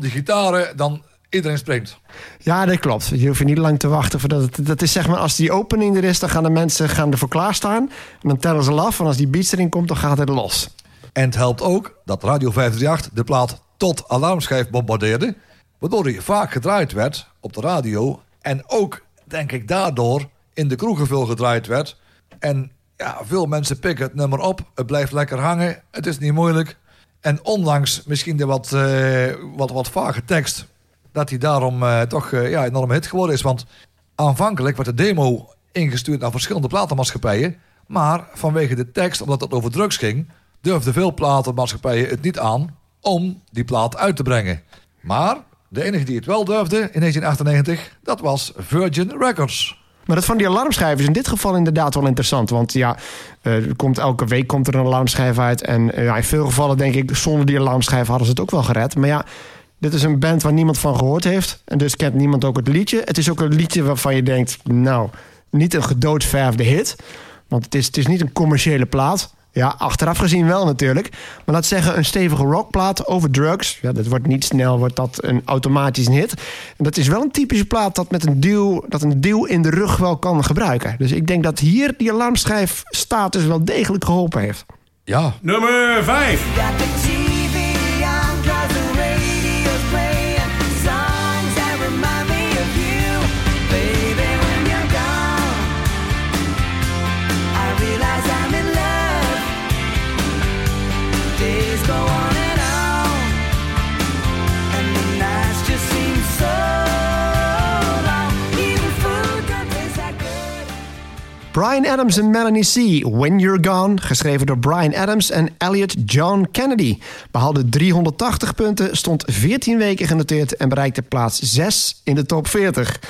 die gitaren, dan iedereen springt. Ja, dat klopt. Je hoeft niet lang te wachten. Voordat het, dat is zeg maar, als die opening er is, dan gaan de mensen gaan ervoor klaarstaan. En dan tellen ze af. En als die beats erin komt, dan gaat het los. En het helpt ook dat Radio 538 de plaat tot alarmschijf bombardeerde. Waardoor hij vaak gedraaid werd op de radio. En ook, denk ik, daardoor in de kroegen veel gedraaid werd. En ja, veel mensen pikken het nummer op. Het blijft lekker hangen. Het is niet moeilijk. En ondanks misschien de wat, eh, wat, wat vage tekst... dat hij daarom eh, toch eh, ja, enorm hit geworden is. Want aanvankelijk werd de demo ingestuurd naar verschillende platenmaatschappijen. Maar vanwege de tekst, omdat het over drugs ging... durfden veel platenmaatschappijen het niet aan om die plaat uit te brengen. Maar de enige die het wel durfde in 1998, dat was Virgin Records. Maar dat van die alarmschijf is in dit geval inderdaad wel interessant. Want ja, eh, er komt, elke week komt er een alarmschijf uit. En ja, in veel gevallen denk ik, zonder die alarmschijf hadden ze het ook wel gered. Maar ja, dit is een band waar niemand van gehoord heeft. En dus kent niemand ook het liedje. Het is ook een liedje waarvan je denkt, nou, niet een gedoodverfde hit. Want het is, het is niet een commerciële plaat. Ja, achteraf gezien wel natuurlijk. Maar laat zeggen, een stevige rockplaat over drugs. Ja, dat wordt niet snel, wordt dat een automatisch een hit. En dat is wel een typische plaat dat met een duw, dat een duw in de rug wel kan gebruiken. Dus ik denk dat hier die alarmschijf status wel degelijk geholpen heeft. Ja, Nummer 5. Brian Adams en Melanie C. When You're Gone, geschreven door Brian Adams en Elliot John Kennedy. Behaalde 380 punten, stond 14 weken genoteerd en bereikte plaats 6 in de top 40.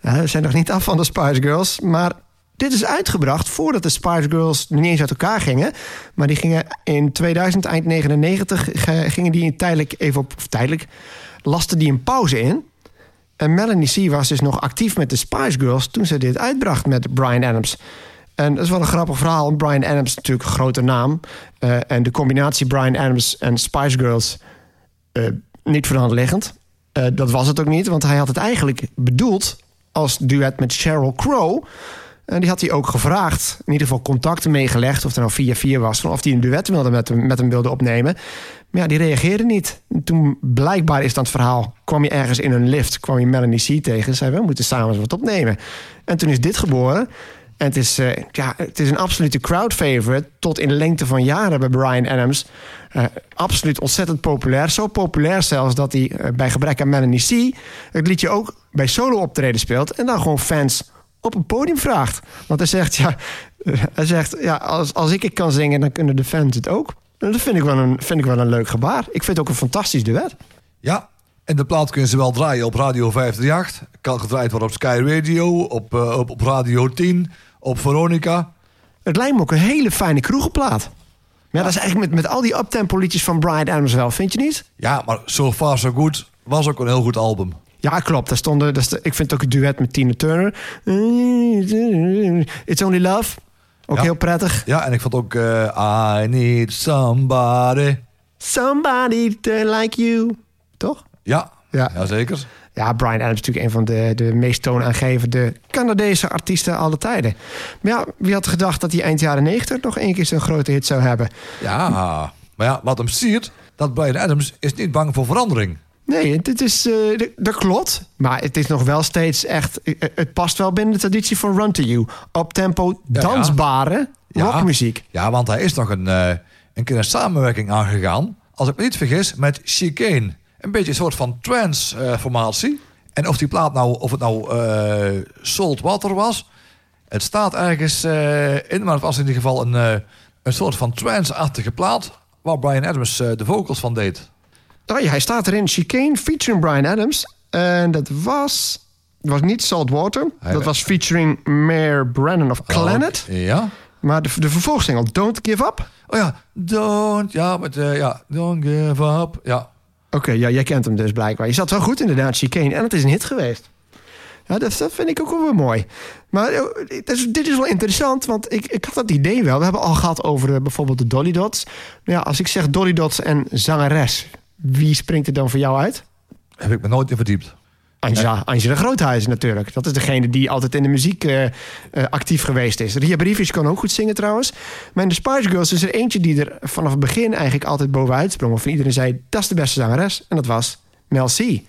Ja, we zijn nog niet af van de Spice Girls, maar dit is uitgebracht voordat de Spice Girls niet eens uit elkaar gingen. Maar die gingen in 2000, eind 99, ge- gingen die tijdelijk even op, tijdelijk, lasten die een pauze in. En Melanie C. was dus nog actief met de Spice Girls toen ze dit uitbracht met Brian Adams. En dat is wel een grappig verhaal. Brian Adams is natuurlijk een grote naam. Eh, en de combinatie Brian Adams en Spice Girls eh, niet voor de hand liggend. Eh, dat was het ook niet, want hij had het eigenlijk bedoeld als duet met Sheryl Crow. En die had hij ook gevraagd, in ieder geval contacten meegelegd, of er nou via via was, van of hij een duet wilde met, hem, met hem wilde opnemen. Maar ja, die reageerde niet. En toen blijkbaar is dat het verhaal, kwam je ergens in een lift, kwam je Melanie C tegen, zei we moeten samen wat opnemen. En toen is dit geboren. En het is, eh, ja, het is een absolute crowd favorite. Tot in de lengte van jaren bij Brian Adams. Eh, absoluut ontzettend populair. Zo populair zelfs dat hij eh, bij gebrek aan Melanie C. het liedje ook bij solo optreden speelt. En dan gewoon fans op een podium vraagt. Want hij zegt, ja, hij zegt, ja als, als ik het kan zingen, dan kunnen de fans het ook. En dat vind ik, wel een, vind ik wel een leuk gebaar. Ik vind het ook een fantastisch duet. ja. En de plaat kun je wel draaien op Radio 538. Kan gedraaid worden op Sky Radio, op, eh, op, op Radio 10, op Veronica. Het lijkt me ook een hele fijne kroegenplaat. Maar ja, dat is eigenlijk met, met al die uptempo liedjes van Brian Adams wel, vind je niet? Ja, maar So Far So Good was ook een heel goed album. Ja, klopt. Daar stonden, daar ik vind ook het duet met Tina Turner. It's Only Love. Ook Ja. heel prettig. Ja, en ik vond ook eh, I Need Somebody. Somebody to like you. Toch? Ja, Ja. ja. zeker. Ja, Brian Adams is natuurlijk een van de, de meest toonaangevende Canadese artiesten aller tijden. Maar ja, wie had gedacht dat hij eind jaren 90 nog één keer zo'n grote hit zou hebben? Ja, maar ja, wat hem siert, dat Brian Adams is niet bang voor verandering. Nee, dit is, eh, d- dat klopt. Maar het is nog wel steeds echt... eh, Het past wel binnen de traditie van Run To You. Op tempo ja. dansbare Ja. rockmuziek. Ja, want hij is nog een, eh, een keer een samenwerking aangegaan, als ik me niet vergis, met Chicane. Een beetje een soort van trance-formatie. en of die plaat nou, of het nou eh, Salt Water was, het staat ergens eh, in, maar het was in ieder geval een, eh, een soort van trance-achtige plaat, waar Brian Adams eh, de vocals van deed. Oh ja, hij staat erin. Chicane featuring Brian Adams. En dat was... Het was niet Saltwater. Hij- dat was featuring Mayor Brennan of Planet. Oh, ja. Maar de, de vervolgsingle Don't Give Up... Oh ja, don't, ja, met, eh, ja, don't give up. Ja, Oké, ja, jij kent hem dus blijkbaar. Je zat wel goed inderdaad, Chicane. En het is een hit geweest. Ja, dat, dat vind ik ook wel weer mooi. Maar eh, dit is, dit is wel interessant, want ik, ik had dat idee wel. We hebben al gehad over eh, bijvoorbeeld de Dolly Dots. Nou ja, als ik zeg Dolly Dots en zangeres, wie springt er dan voor jou uit? heb ik me nooit in verdiept. Angela, Angela Groothuizen natuurlijk. Dat is degene die altijd in de muziek eh, eh, actief geweest is. Ria Briefjes kan ook goed zingen trouwens. Maar in de Spice Girls is er eentje die er vanaf het begin eigenlijk altijd bovenuit sprong. Of iedereen zei, dat is de beste zangeres. En dat was Mel C.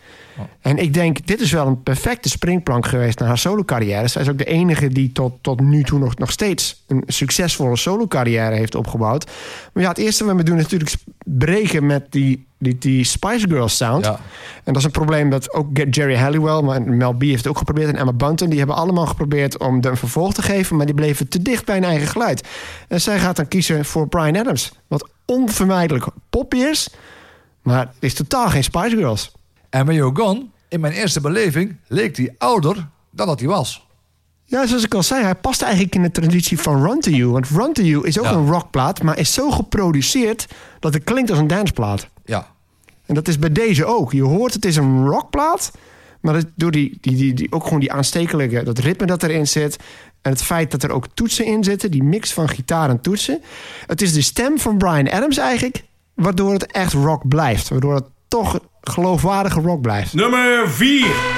En ik denk, dit is wel een perfecte springplank geweest naar haar solo-carrière. Zij is ook de enige die tot, tot nu toe nog, nog steeds een succesvolle solo-carrière heeft opgebouwd. Maar ja, het eerste wat we doen is natuurlijk breken met die, die, die Spice Girls sound. Ja. En dat is een probleem dat ook Jerry Halliwell, maar Mel B heeft het ook geprobeerd en Emma Bunton, die hebben allemaal geprobeerd om een vervolg te geven, maar die bleven te dicht bij hun eigen geluid. En zij gaat dan kiezen voor Brian Adams, wat onvermijdelijk poppy is, maar het is totaal geen Spice Girls. En When You're Gone, in mijn eerste beleving, leek hij ouder dan dat hij was. Ja, zoals ik al zei, hij past eigenlijk in de traditie van Run to You. Want Run to You is ook Ja. een rockplaat, maar is zo geproduceerd dat het klinkt als een danceplaat. Ja, En dat is bij deze ook. Je hoort het is een rockplaat, maar dat, door die, die, die, die, ook gewoon die aanstekelijke, dat ritme dat erin zit. En het feit dat er ook toetsen in zitten, die mix van gitaar en toetsen. Het is de stem van Brian Adams eigenlijk, waardoor het echt rock blijft. Waardoor het toch geloofwaardige rock blijft. Nummer 4.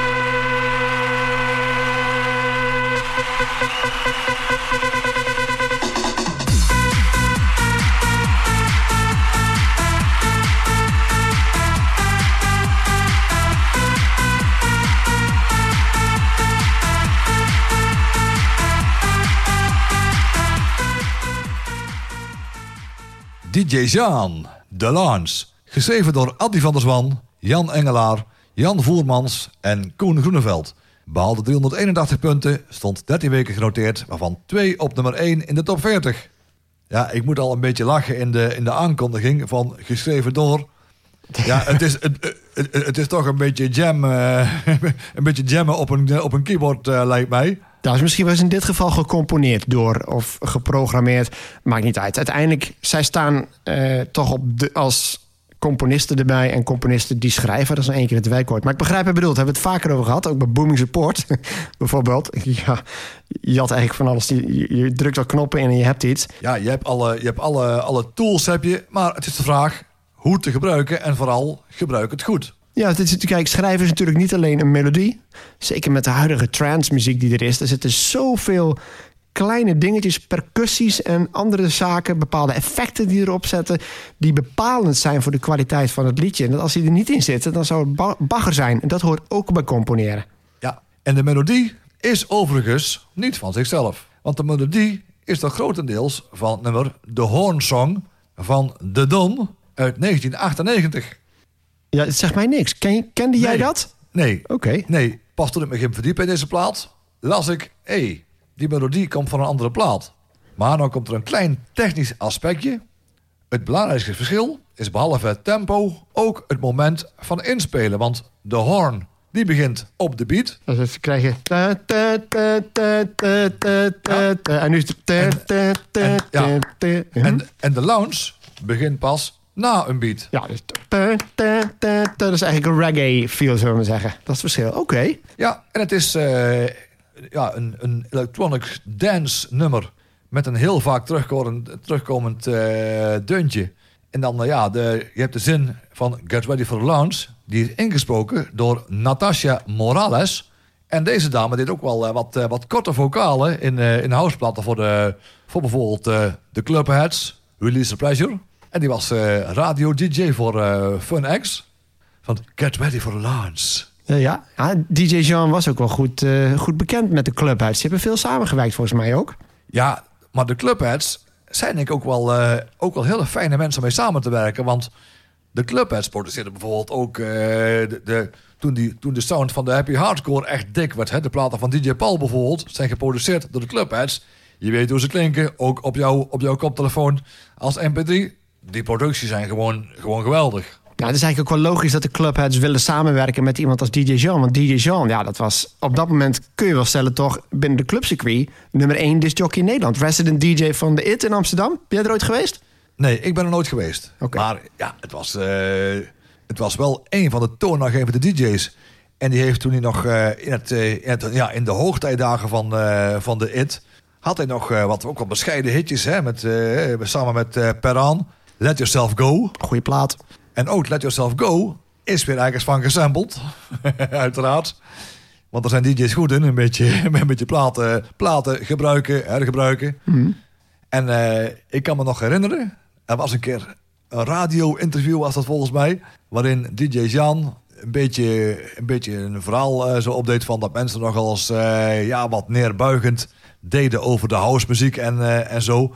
DJ Jean, De Lance. Geschreven door Addy van der Zwan, Jan Engelaar, Jan Voermans en Koen Groeneveld. Behaalde 381 punten, stond 13 weken genoteerd, waarvan 2 op nummer 1 in de top 40. Ja, ik moet al een beetje lachen in de, in de aankondiging van geschreven door. Ja, het is, het, het, het is toch een beetje jam, *laughs* een beetje jammen op een, op een keyboard, eh, lijkt mij. Dat is misschien wel eens in dit geval gecomponeerd door of geprogrammeerd. Maakt niet uit. Uiteindelijk, zij staan eh, toch op de, als componisten erbij. En componisten die schrijven, dat is een één keer het werkwoord. Maar ik begrijp wat. Daar hebben we het vaker over gehad. Ook bij Booming Support *laughs* bijvoorbeeld. Ja, je had eigenlijk van alles. Je, je drukt al knoppen in en je hebt iets. Ja, je hebt, alle, je hebt alle, alle tools, heb je, maar het is de vraag hoe te gebruiken en vooral gebruik het goed. Ja, het is, kijk, schrijven is natuurlijk niet alleen een melodie. Zeker met de huidige trance muziek die er is. Er zitten zoveel kleine dingetjes, percussies en andere zaken, bepaalde effecten die erop zetten, die bepalend zijn voor de kwaliteit van het liedje. En als die er niet in zitten, dan zou het ba- bagger zijn. En dat hoort ook bij componeren. Ja, en de melodie is overigens niet van zichzelf. Want de melodie is toch grotendeels van nummer De Horn Song van The Don uit 1998. Ja, het zegt mij niks. Ken kende jij Nee. dat? Nee, Oké. nee, pas toen ik me ging verdiepen in deze plaat, las ik, hé, hey, die melodie komt van een andere plaat. Maar dan komt er een klein technisch aspectje. Het belangrijkste verschil is behalve het tempo ook het moment van inspelen. Want de horn, die begint op de beat. Dus krijg je... En nu is het... ta, en- ja. ta, ta. Hm? En, en de lounge begint pas na een beat. Ja, dus... Dat is eigenlijk een reggae feel, zullen we maar zeggen. Dat is het verschil. Oké. Ja, en het is eh, ja, een, een electronic dance nummer. Met een heel vaak terugkomend, terugkomend deuntje. En dan, eh, ja, de, je hebt de zin van Get Ready for the Lounge. Die is ingesproken door Natasha Morales. En deze dame deed ook wel eh, wat, wat korte vocalen in, in houseplaten voor, de, voor bijvoorbeeld de Clubheads, Release the Pleasure. En die was eh, radio-dj voor eh Fun X. Van Get Ready for the Lounge. Ja, DJ Jean was ook wel goed, eh, goed bekend met de clubhuis. Ze hebben veel samengewerkt volgens mij ook. Ja, maar de clubheads zijn denk ik ook wel, eh, ook wel hele fijne mensen om mee samen te werken. Want de clubheads produceerden bijvoorbeeld ook... eh, de, de, toen, die, toen de sound van de happy hardcore echt dik werd... Hè, de platen van DJ Paul bijvoorbeeld zijn geproduceerd door de clubheads. Je weet hoe ze klinken, ook op, jou, op jouw koptelefoon als mp3. Die producties zijn gewoon, gewoon geweldig. Ja, het is eigenlijk ook wel logisch dat de clubheads willen samenwerken met iemand als DJ Jean. Want DJ Jean, ja, dat was op dat moment, kun je wel stellen, toch binnen de clubcircuit nummer 1 discjockey in Nederland. Resident DJ van de IT in Amsterdam. Ben jij er ooit geweest? Nee, ik ben er nooit geweest. Maar ja, het was, eh, het was wel een van de toonaangevende DJ's. En die heeft toen hij nog eh, in, het, eh, in, het, ja, in de hoogtijdagen van, van de IT... had hij nog wat, ook wat bescheiden hitjes, hè, met, samen met Peran. Let Yourself Go. Goeie plaat. En ook Let Yourself Go is weer ergens van gesampled. *laughs* Uiteraard. Want er zijn DJ's goed in, een beetje, *laughs* een beetje platen, platen gebruiken, hergebruiken. En eh, ik kan me nog herinneren, er was een keer een radio-interview, was dat volgens mij, waarin DJ Jan een beetje een, beetje een verhaal eh, zo opdeed van dat mensen nogal eens eh, ja, wat neerbuigend deden over de housemuziek en, en zo.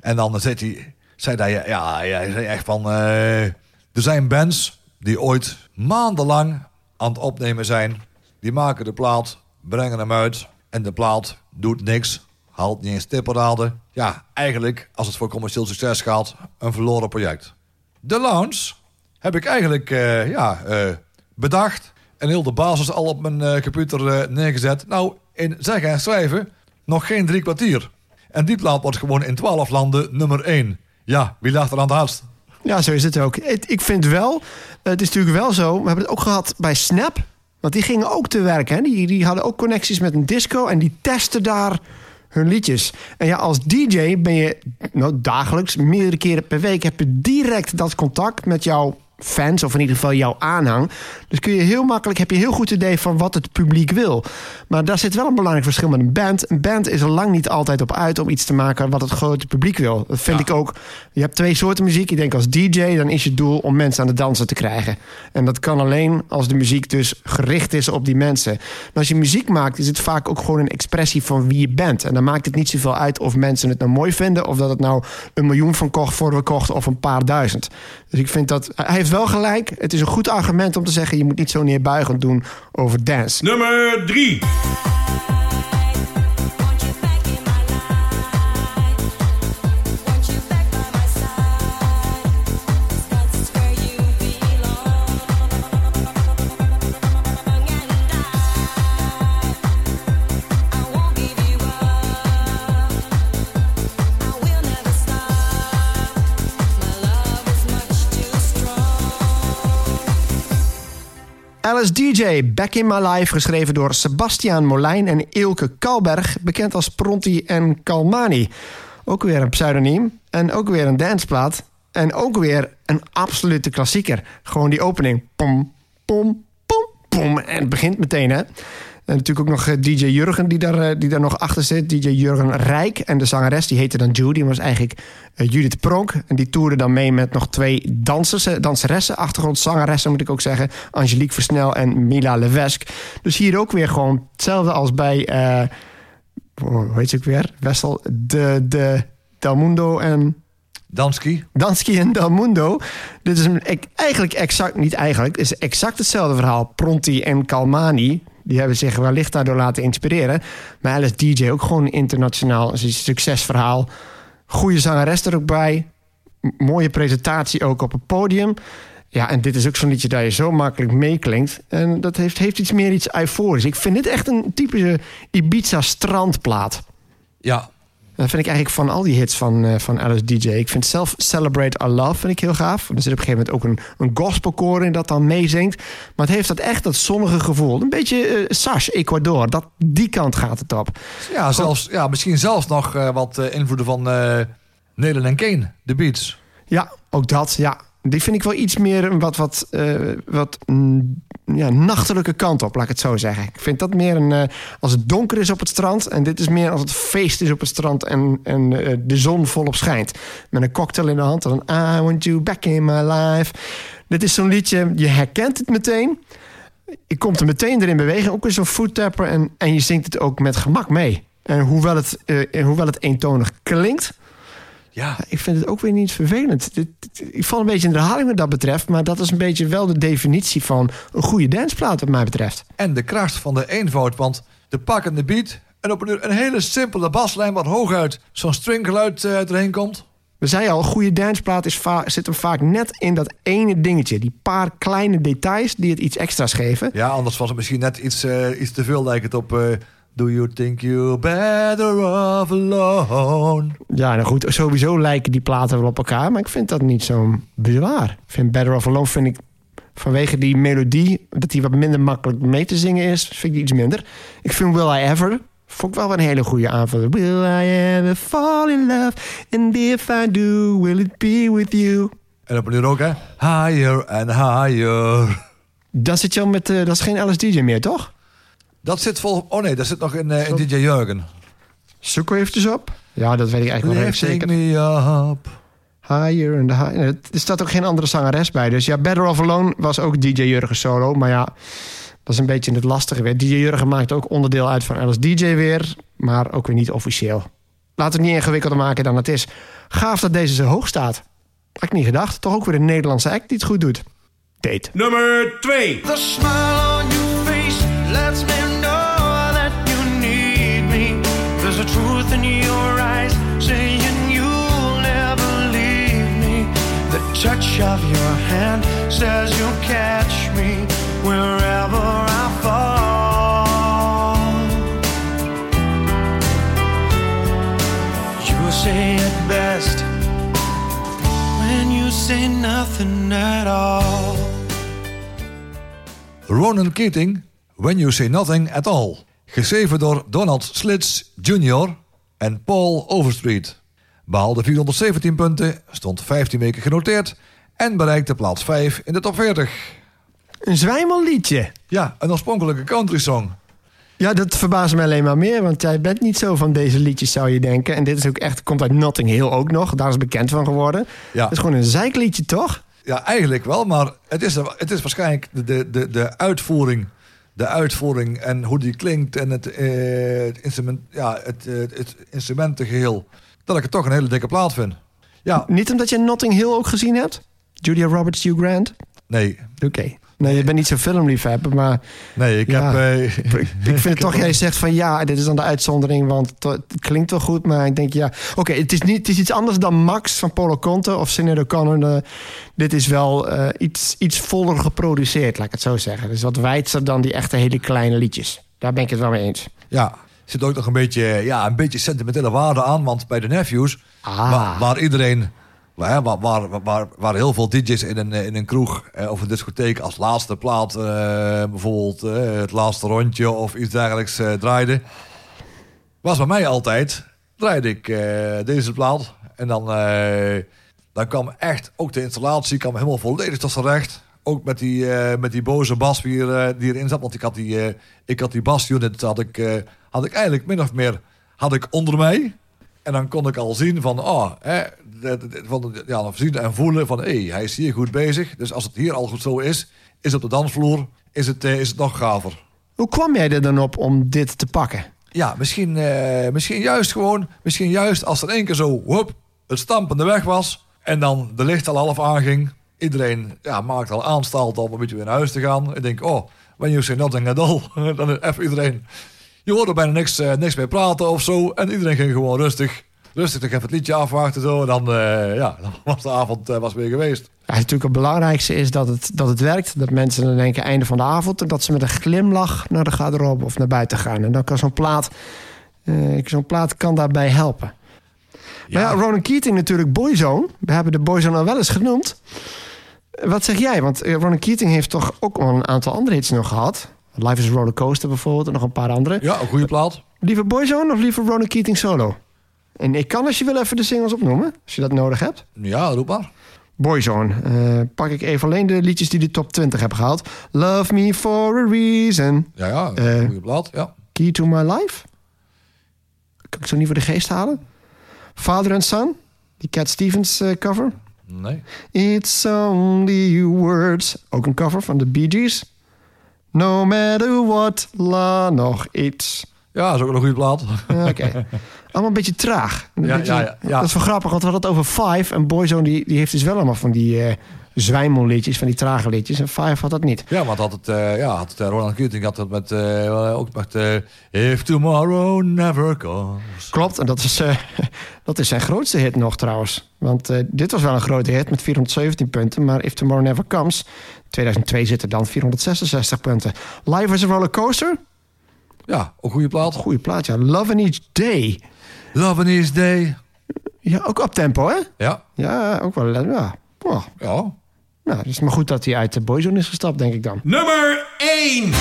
En dan zei hij, zei hij, ja, hij zei echt van, eh, er zijn bands die ooit maandenlang aan het opnemen zijn. Die maken de plaat, brengen hem uit en de plaat doet niks, haalt niet eens tipperaden. Ja, eigenlijk, als het voor commercieel succes gaat, een verloren project. De Lounge heb ik eigenlijk eh, ja, eh, bedacht en heel de basis al op mijn computer neergezet. Nou, in zeggen en schrijven nog geen drie kwartier. En die plaat wordt gewoon in 12 landen nummer 1. Ja, wie lacht er aan het hardst? Ja, zo is het ook. Ik vind wel, het is natuurlijk wel zo. We hebben het ook gehad bij Snap. Want die gingen ook te werk. Hè? Die, die hadden ook connecties met een disco. En die testen daar hun liedjes. En ja, als DJ ben je nou, dagelijks, meerdere keren per week... heb je direct dat contact met jouw fans. Of in ieder geval jouw aanhang. Dus kun je heel makkelijk, heb je heel goed idee van wat het publiek wil. Maar daar zit wel een belangrijk verschil met een band. Een band is er lang niet altijd op uit om iets te maken wat het grote publiek wil. Dat vind ik ook. Je hebt twee soorten muziek. Ik denk als DJ, dan is je doel om mensen aan het dansen te krijgen. En dat kan alleen als de muziek dus gericht is op die mensen. Maar als je muziek maakt, is het vaak ook gewoon een expressie van wie je bent. En dan maakt het niet zoveel uit of mensen het nou mooi vinden. Of dat het nou een miljoen van kocht voor we kochten of een paar duizend. Dus ik vind dat. Hij heeft wel gelijk. Het is een goed argument om te zeggen: je moet niet zo neerbuigend doen over dance. Nummer 3. DJ, Back in My Life, geschreven door Sebastiaan Molijn en Ilke Kalberg, bekend als Pronti en Kalmani. Ook weer een pseudoniem en ook weer een danceplaat. En ook weer een absolute klassieker. Gewoon die opening. Pom, pom, pom, pom. En het begint meteen, hè. En natuurlijk ook nog eh, DJ Jurgen die daar, eh, die daar nog achter zit. DJ Jurgen Rijk. En de zangeres die heette dan Judy. Die was eigenlijk eh, Judith Pronk. En die toerde dan mee met nog twee dansers, danseressen. Achtergrondzangeressen moet ik ook zeggen. Angelique Versnel en Mila Levesque. Dus hier ook weer gewoon hetzelfde als bij... eh, hoe heet ze ook weer? Wessel. De, de Del Mundo en... Danski. Dansky en Del Mundo. Dit is een, eigenlijk exact, niet eigenlijk, is exact hetzelfde verhaal. Pronti en Kalmani, die hebben zich wellicht daardoor laten inspireren. Maar Alice DJ ook gewoon internationaal een succesverhaal. Goede zangeres er ook bij. Mooie presentatie ook op het podium. Ja, en dit is ook zo'n liedje dat je zo makkelijk meeklinkt. En dat heeft, heeft iets meer iets euforisch. Ik vind dit echt een typische Ibiza strandplaat. Ja, Dat vind ik eigenlijk van al die hits van, eh, van Alice DJ. Ik vind zelf Celebrate Our Love vind ik heel gaaf. Er zit op een gegeven moment ook een, een gospelkoor in dat dan meezingt. Maar het heeft dat echt dat zonnige gevoel. Een beetje eh Sash, Ecuador. Dat, die kant gaat het op. ja, zelfs, ja misschien zelfs nog eh, wat eh, invloeden van eh Nederland en Kane, de Beats. Ja, ook dat. Ja. Die vind ik wel iets meer een wat, wat, eh, wat ja, nachtelijke kant op, laat ik het zo zeggen. Ik vind dat meer een. eh, als het donker is op het strand. En dit is meer als het feest is op het strand. En, en eh, de zon volop schijnt. Met een cocktail in de hand. En I want you back in my life. Dit is zo'n liedje. Je herkent het meteen. Je komt er meteen erin bewegen. Ook weer zo'n foodtapper. En, en je zingt het ook met gemak mee. En hoewel het, hoewel het eentonig klinkt. Ja, Ik vind het ook weer niet vervelend. Dit- dit- Ik val een beetje in de herhaling wat dat betreft. Maar dat is een beetje wel de definitie van een goede danceplaat wat mij betreft. en de kracht van de eenvoud, want de pakkende beat en op een, een hele simpele baslijn wat hooguit zo'n stringgeluid eh erheen komt. We zeiden al, een goede danceplaat is zit hem vaak net in dat ene dingetje. Die paar kleine details die het iets extra's geven. Ja, anders was het misschien net iets, eh, iets te veel lijkt het op... eh, Do you think you're better off alone? Ja, nou goed, sowieso lijken die platen wel op elkaar. Maar ik vind dat niet zo'n bezwaar. Ik vind Better Off Alone vind ik vanwege die melodie... dat die wat minder makkelijk mee te zingen is, vind ik die iets minder. Ik vind Will I Ever... Vond ik wel een hele goede aanvulling. Will I ever fall in love? And if I do, will it be with you? En op een ook, hè? Higher and higher. Dan zit je al met... eh, dat is geen DJ meer, toch? Dat zit vol... Oh nee, dat zit nog in, eh, in DJ Jurgen. Zoek er eventjes op. Ja, dat weet ik eigenlijk wel even zeker. me up. Higher and higher. Er staat ook geen andere zangeres bij. Dus ja, Better Off Alone was ook DJ Jurgen solo. Maar ja, dat is een beetje het lastige weer. DJ Jurgen maakt ook onderdeel uit van Alice DJ weer. Maar ook weer niet officieel. Laten we het niet ingewikkelder maken dan het is. Gaaf dat deze zo hoog staat. Had ik niet gedacht. Toch ook weer een Nederlandse act die het goed doet. Date. Nummer 2. saying you'll never leave me. The touch of your hand says you'll catch me wherever I fall. You say it best when you say nothing at all. Ronan Keating, When You Say Nothing At All. Geschreven door Donald Slits Jr., en Paul Overstreet. Behaalde 417 punten, stond 15 weken genoteerd en bereikte plaats 5 in de top 40. Een zwijmelliedje. Ja, een oorspronkelijke country song. Ja, dat verbaast me alleen maar meer, want jij bent niet zo van deze liedjes, zou je denken. En dit is ook echt, komt uit Notting Hill ook nog, daar is bekend van geworden. Ja. Het is gewoon een zeikliedje, toch? Ja, eigenlijk wel, maar het is, het is waarschijnlijk de, de, de, de uitvoering. De uitvoering en hoe die klinkt en het, eh, het, instrument, ja, het, eh, het instrumentengeheel. Dat ik het toch een hele dikke plaat vind. Ja, Niet omdat je Notting Hill ook gezien hebt? Julia Roberts, Hugh Grant? nee. Oké. Nee, je bent niet zo'n filmliefhebber, maar Nee, ik Ja. heb... eh, ik, vind het *laughs* toch, jij zegt van ja, dit is dan de uitzondering, want het, het klinkt wel goed, maar ik denk ja, oké, het, is niet, het is iets anders dan Max van Polo Conte of Sinead O'Connor. Dit is wel eh, iets, iets voller geproduceerd, laat ik het zo zeggen. Dus wat wijdser dan die echte hele kleine liedjes. Daar ben ik het wel mee eens. Ja, zit ook nog een beetje, ja, een beetje sentimentele waarde aan. Want bij de Nephews, Ah. waar, waar iedereen... Waar, waar, waar, heel veel DJ's in een, in een kroeg eh, of een discotheek als laatste plaat, eh, bijvoorbeeld eh, het laatste rondje of iets dergelijks eh, draaiden, was bij mij altijd, draaide ik eh, deze plaat. En dan, eh, dan kwam echt, ook de installatie kwam helemaal volledig tot zijn recht. Ook met die, eh, met die boze bas die, eh, die erin zat. Want ik had die, eh, ik had die basunit had ik, eh, had ik eigenlijk min of meer had ik onder mij. En dan kon ik al zien van, oh, van, ja, zien en voelen van, hé, hij is hier goed bezig. Dus als het hier al goed zo is, is op de dansvloer, is het, eh, is het nog gaver. Hoe kwam jij er dan op om dit te pakken? Ja, misschien, eh, misschien juist gewoon, misschien juist als er één keer zo, hup, het stampende weg was. En dan de licht al half aanging. Iedereen ja, maakt al aanstalt om een beetje weer naar huis te gaan. Ik denk, oh, when you say nothing at all. *laughs* dan is even iedereen. Je hoorde bijna niks, eh, niks meer praten of zo. En iedereen ging gewoon rustig. Rustig even het liedje afwachten zo. En dan, eh, ja, dan was de avond eh, was weer geweest. Ja, natuurlijk het belangrijkste is dat het, dat het werkt. Dat mensen dan denken einde van de avond. En dat ze met een glimlach naar de garderobe of naar buiten gaan. En dan kan zo'n plaat, eh, zo'n plaat kan daarbij helpen. Maar ja, Ronan Keating natuurlijk Boyzone. We hebben de Boyzone al wel eens genoemd. Wat zeg jij? Want Ronan Keating heeft toch ook al een aantal andere hits nog gehad. Life is a Rollercoaster bijvoorbeeld en nog een paar andere. Ja, een goede plaat. Liever Boyzone of liever Ronan Keating solo? En ik kan als je wil even de singles opnoemen, als je dat nodig hebt. Ja, roep maar. Boyzone. Eh, pak ik even alleen de liedjes die de top 20 hebben gehaald. Love Me For A Reason. Ja, ja, een Eh. goede plaat. Ja. Key To My Life. Kan ik zo niet voor de geest halen. Father and Son. Die Cat Stevens eh, cover. Nee. It's only words. Ook een cover van de Bee Gees. No matter what. La nog iets. Ja, dat is ook een goede plaat. Oké. *laughs* Allemaal een beetje traag. Een Ja, beetje- ja, ja. Dat is wel grappig, want we hadden het over Five. En Boyzone die, die heeft dus wel allemaal van die zwijmelliedjes, van die trage liedjes. En Five had dat niet. Ja, want had het, eh, ja, had het, eh, Roland Keating had het met, ook met If Tomorrow Never Comes. Klopt, en dat is, *laughs* dat is zijn grootste hit nog trouwens. Want dit was wel een grote hit met 417 punten. Maar If Tomorrow Never Comes, 2002 zit er dan 466 punten. Life is a Rollercoaster, Ja, een goede plaat. goede plaat ja. Love in Each Day. Love in Each Day. Ja, ook op tempo hè? Ja, Ja, ook wel. Ja, oh, ja. nou, het is maar goed dat hij uit de Boyzone is gestapt, denk ik dan. Nummer 1.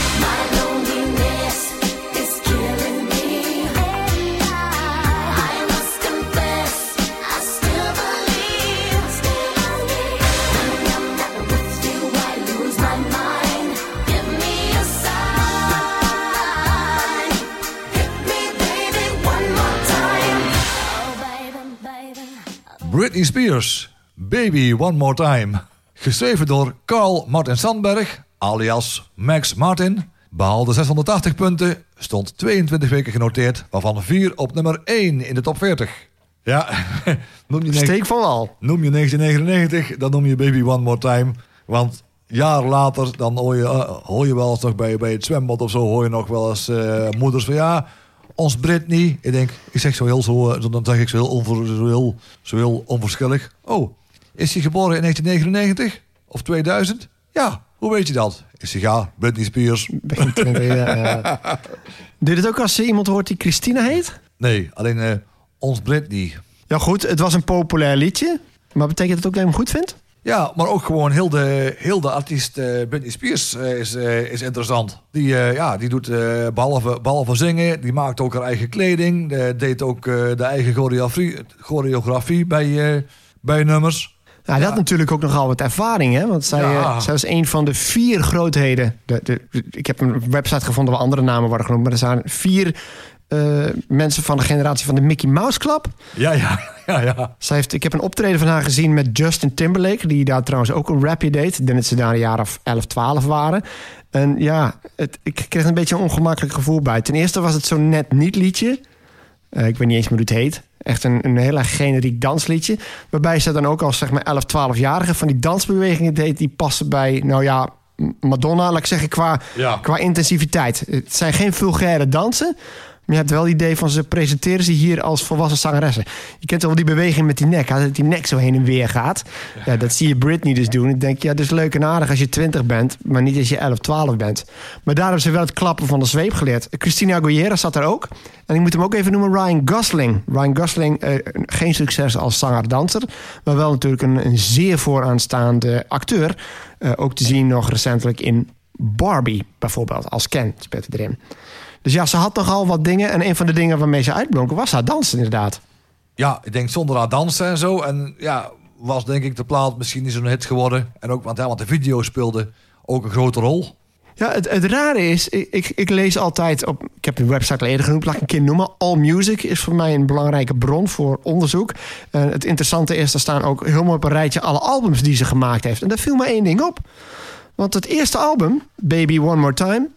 Britney Spears. Baby One More Time. Geschreven door Carl Martin Sandberg, alias Max Martin. Behaalde 680 punten, stond 22 weken genoteerd, waarvan 4 op nummer 1 in de top 40. Ja, *laughs* noem je, Steek van al. noem je 1999, dan noem je Baby One More Time. Want jaar later, dan hoor je, eh, hoor je wel eens nog bij, bij het zwembad of zo, hoor je nog wel eens eh, moeders van ja, ons Britney. Ik denk, ik zeg zo heel zo, eh, dan zeg ik zo heel, onver, zo heel, zo heel onverschillig. Oh, is hij geboren in 1999 of 2000? Ja, hoe weet je dat? Ik zeg ja, Britney Spears. 20, ja, ja. *laughs* Doe je het ook als je iemand hoort die Christina heet? Nee, alleen eh, ons Britney. Ja goed, het was een populair liedje. Maar betekent het ook dat je hem goed vindt? Ja, maar ook gewoon heel de, heel de artiest eh, Britney Spears eh, is, eh, is interessant. Die, ja, die doet eh, behalve, behalve zingen, die maakt ook haar eigen kleding. deed ook de eigen choreografie, choreografie bij, bij nummers. Nou, dat had natuurlijk ook nogal wat ervaring, hè? Want zij, Ja. zij was een van de vier grootheden. De, de, ik heb een website gevonden waar andere namen worden genoemd. Maar er zijn vier eh, mensen van de generatie van de Mickey Mouse Club. Ja, ja, ja, ja. Zij heeft, ik heb een optreden van haar gezien met Justin Timberlake. Die daar trouwens ook een rapje deed. Ik denk dat ze daar een jaar of 11, 12 waren. En ja, het, ik kreeg een beetje een ongemakkelijk gevoel bij. Ten eerste was het zo'n net niet liedje. Eh, ik weet niet eens meer hoe het heet. Echt een, een heel erg generiek dansliedje. Waarbij ze dan ook als zeg maar 11, 12-jarige van die dansbewegingen deed... die passen bij, nou ja, Madonna, laat ik zeggen, qua, Ja. qua intensiviteit. Het zijn geen vulgaire dansen... Je hebt wel het idee van ze presenteren ze hier als volwassen zangeressen. Je kent wel die beweging met die nek, dat die nek zo heen en weer gaat. Ja, dat zie je Britney dus doen. Ik denk, ja, dat is leuk en aardig als je 20 bent, maar niet als je 11, 12 bent. Maar daar hebben ze wel het klappen van de zweep geleerd. Christina Aguilera zat er ook. En ik moet hem ook even noemen, Ryan Gosling. Ryan Gosling, eh, geen succes als zanger-danser, maar wel natuurlijk een, een zeer vooraanstaande acteur. Eh, ook te zien nog recentelijk in Barbie bijvoorbeeld, als Ken speelt erin. Dus ja, ze had nogal wat dingen. En een van de dingen waarmee ze uitblonken was haar dansen inderdaad. Ja, ik denk zonder haar dansen en zo. En ja, was denk ik de plaat misschien niet zo'n hit geworden. En ook, want, ja, want de video speelde ook een grote rol. Ja, het, het rare is, ik, ik, ik lees altijd op... Ik heb de website al eerder genoemd, laat ik een keer noemen. All Music is voor mij een belangrijke bron voor onderzoek. Eh, het interessante is, er staan ook heel mooi op een rijtje... alle albums die ze gemaakt heeft. En daar viel me één ding op. Want het eerste album, Baby One More Time...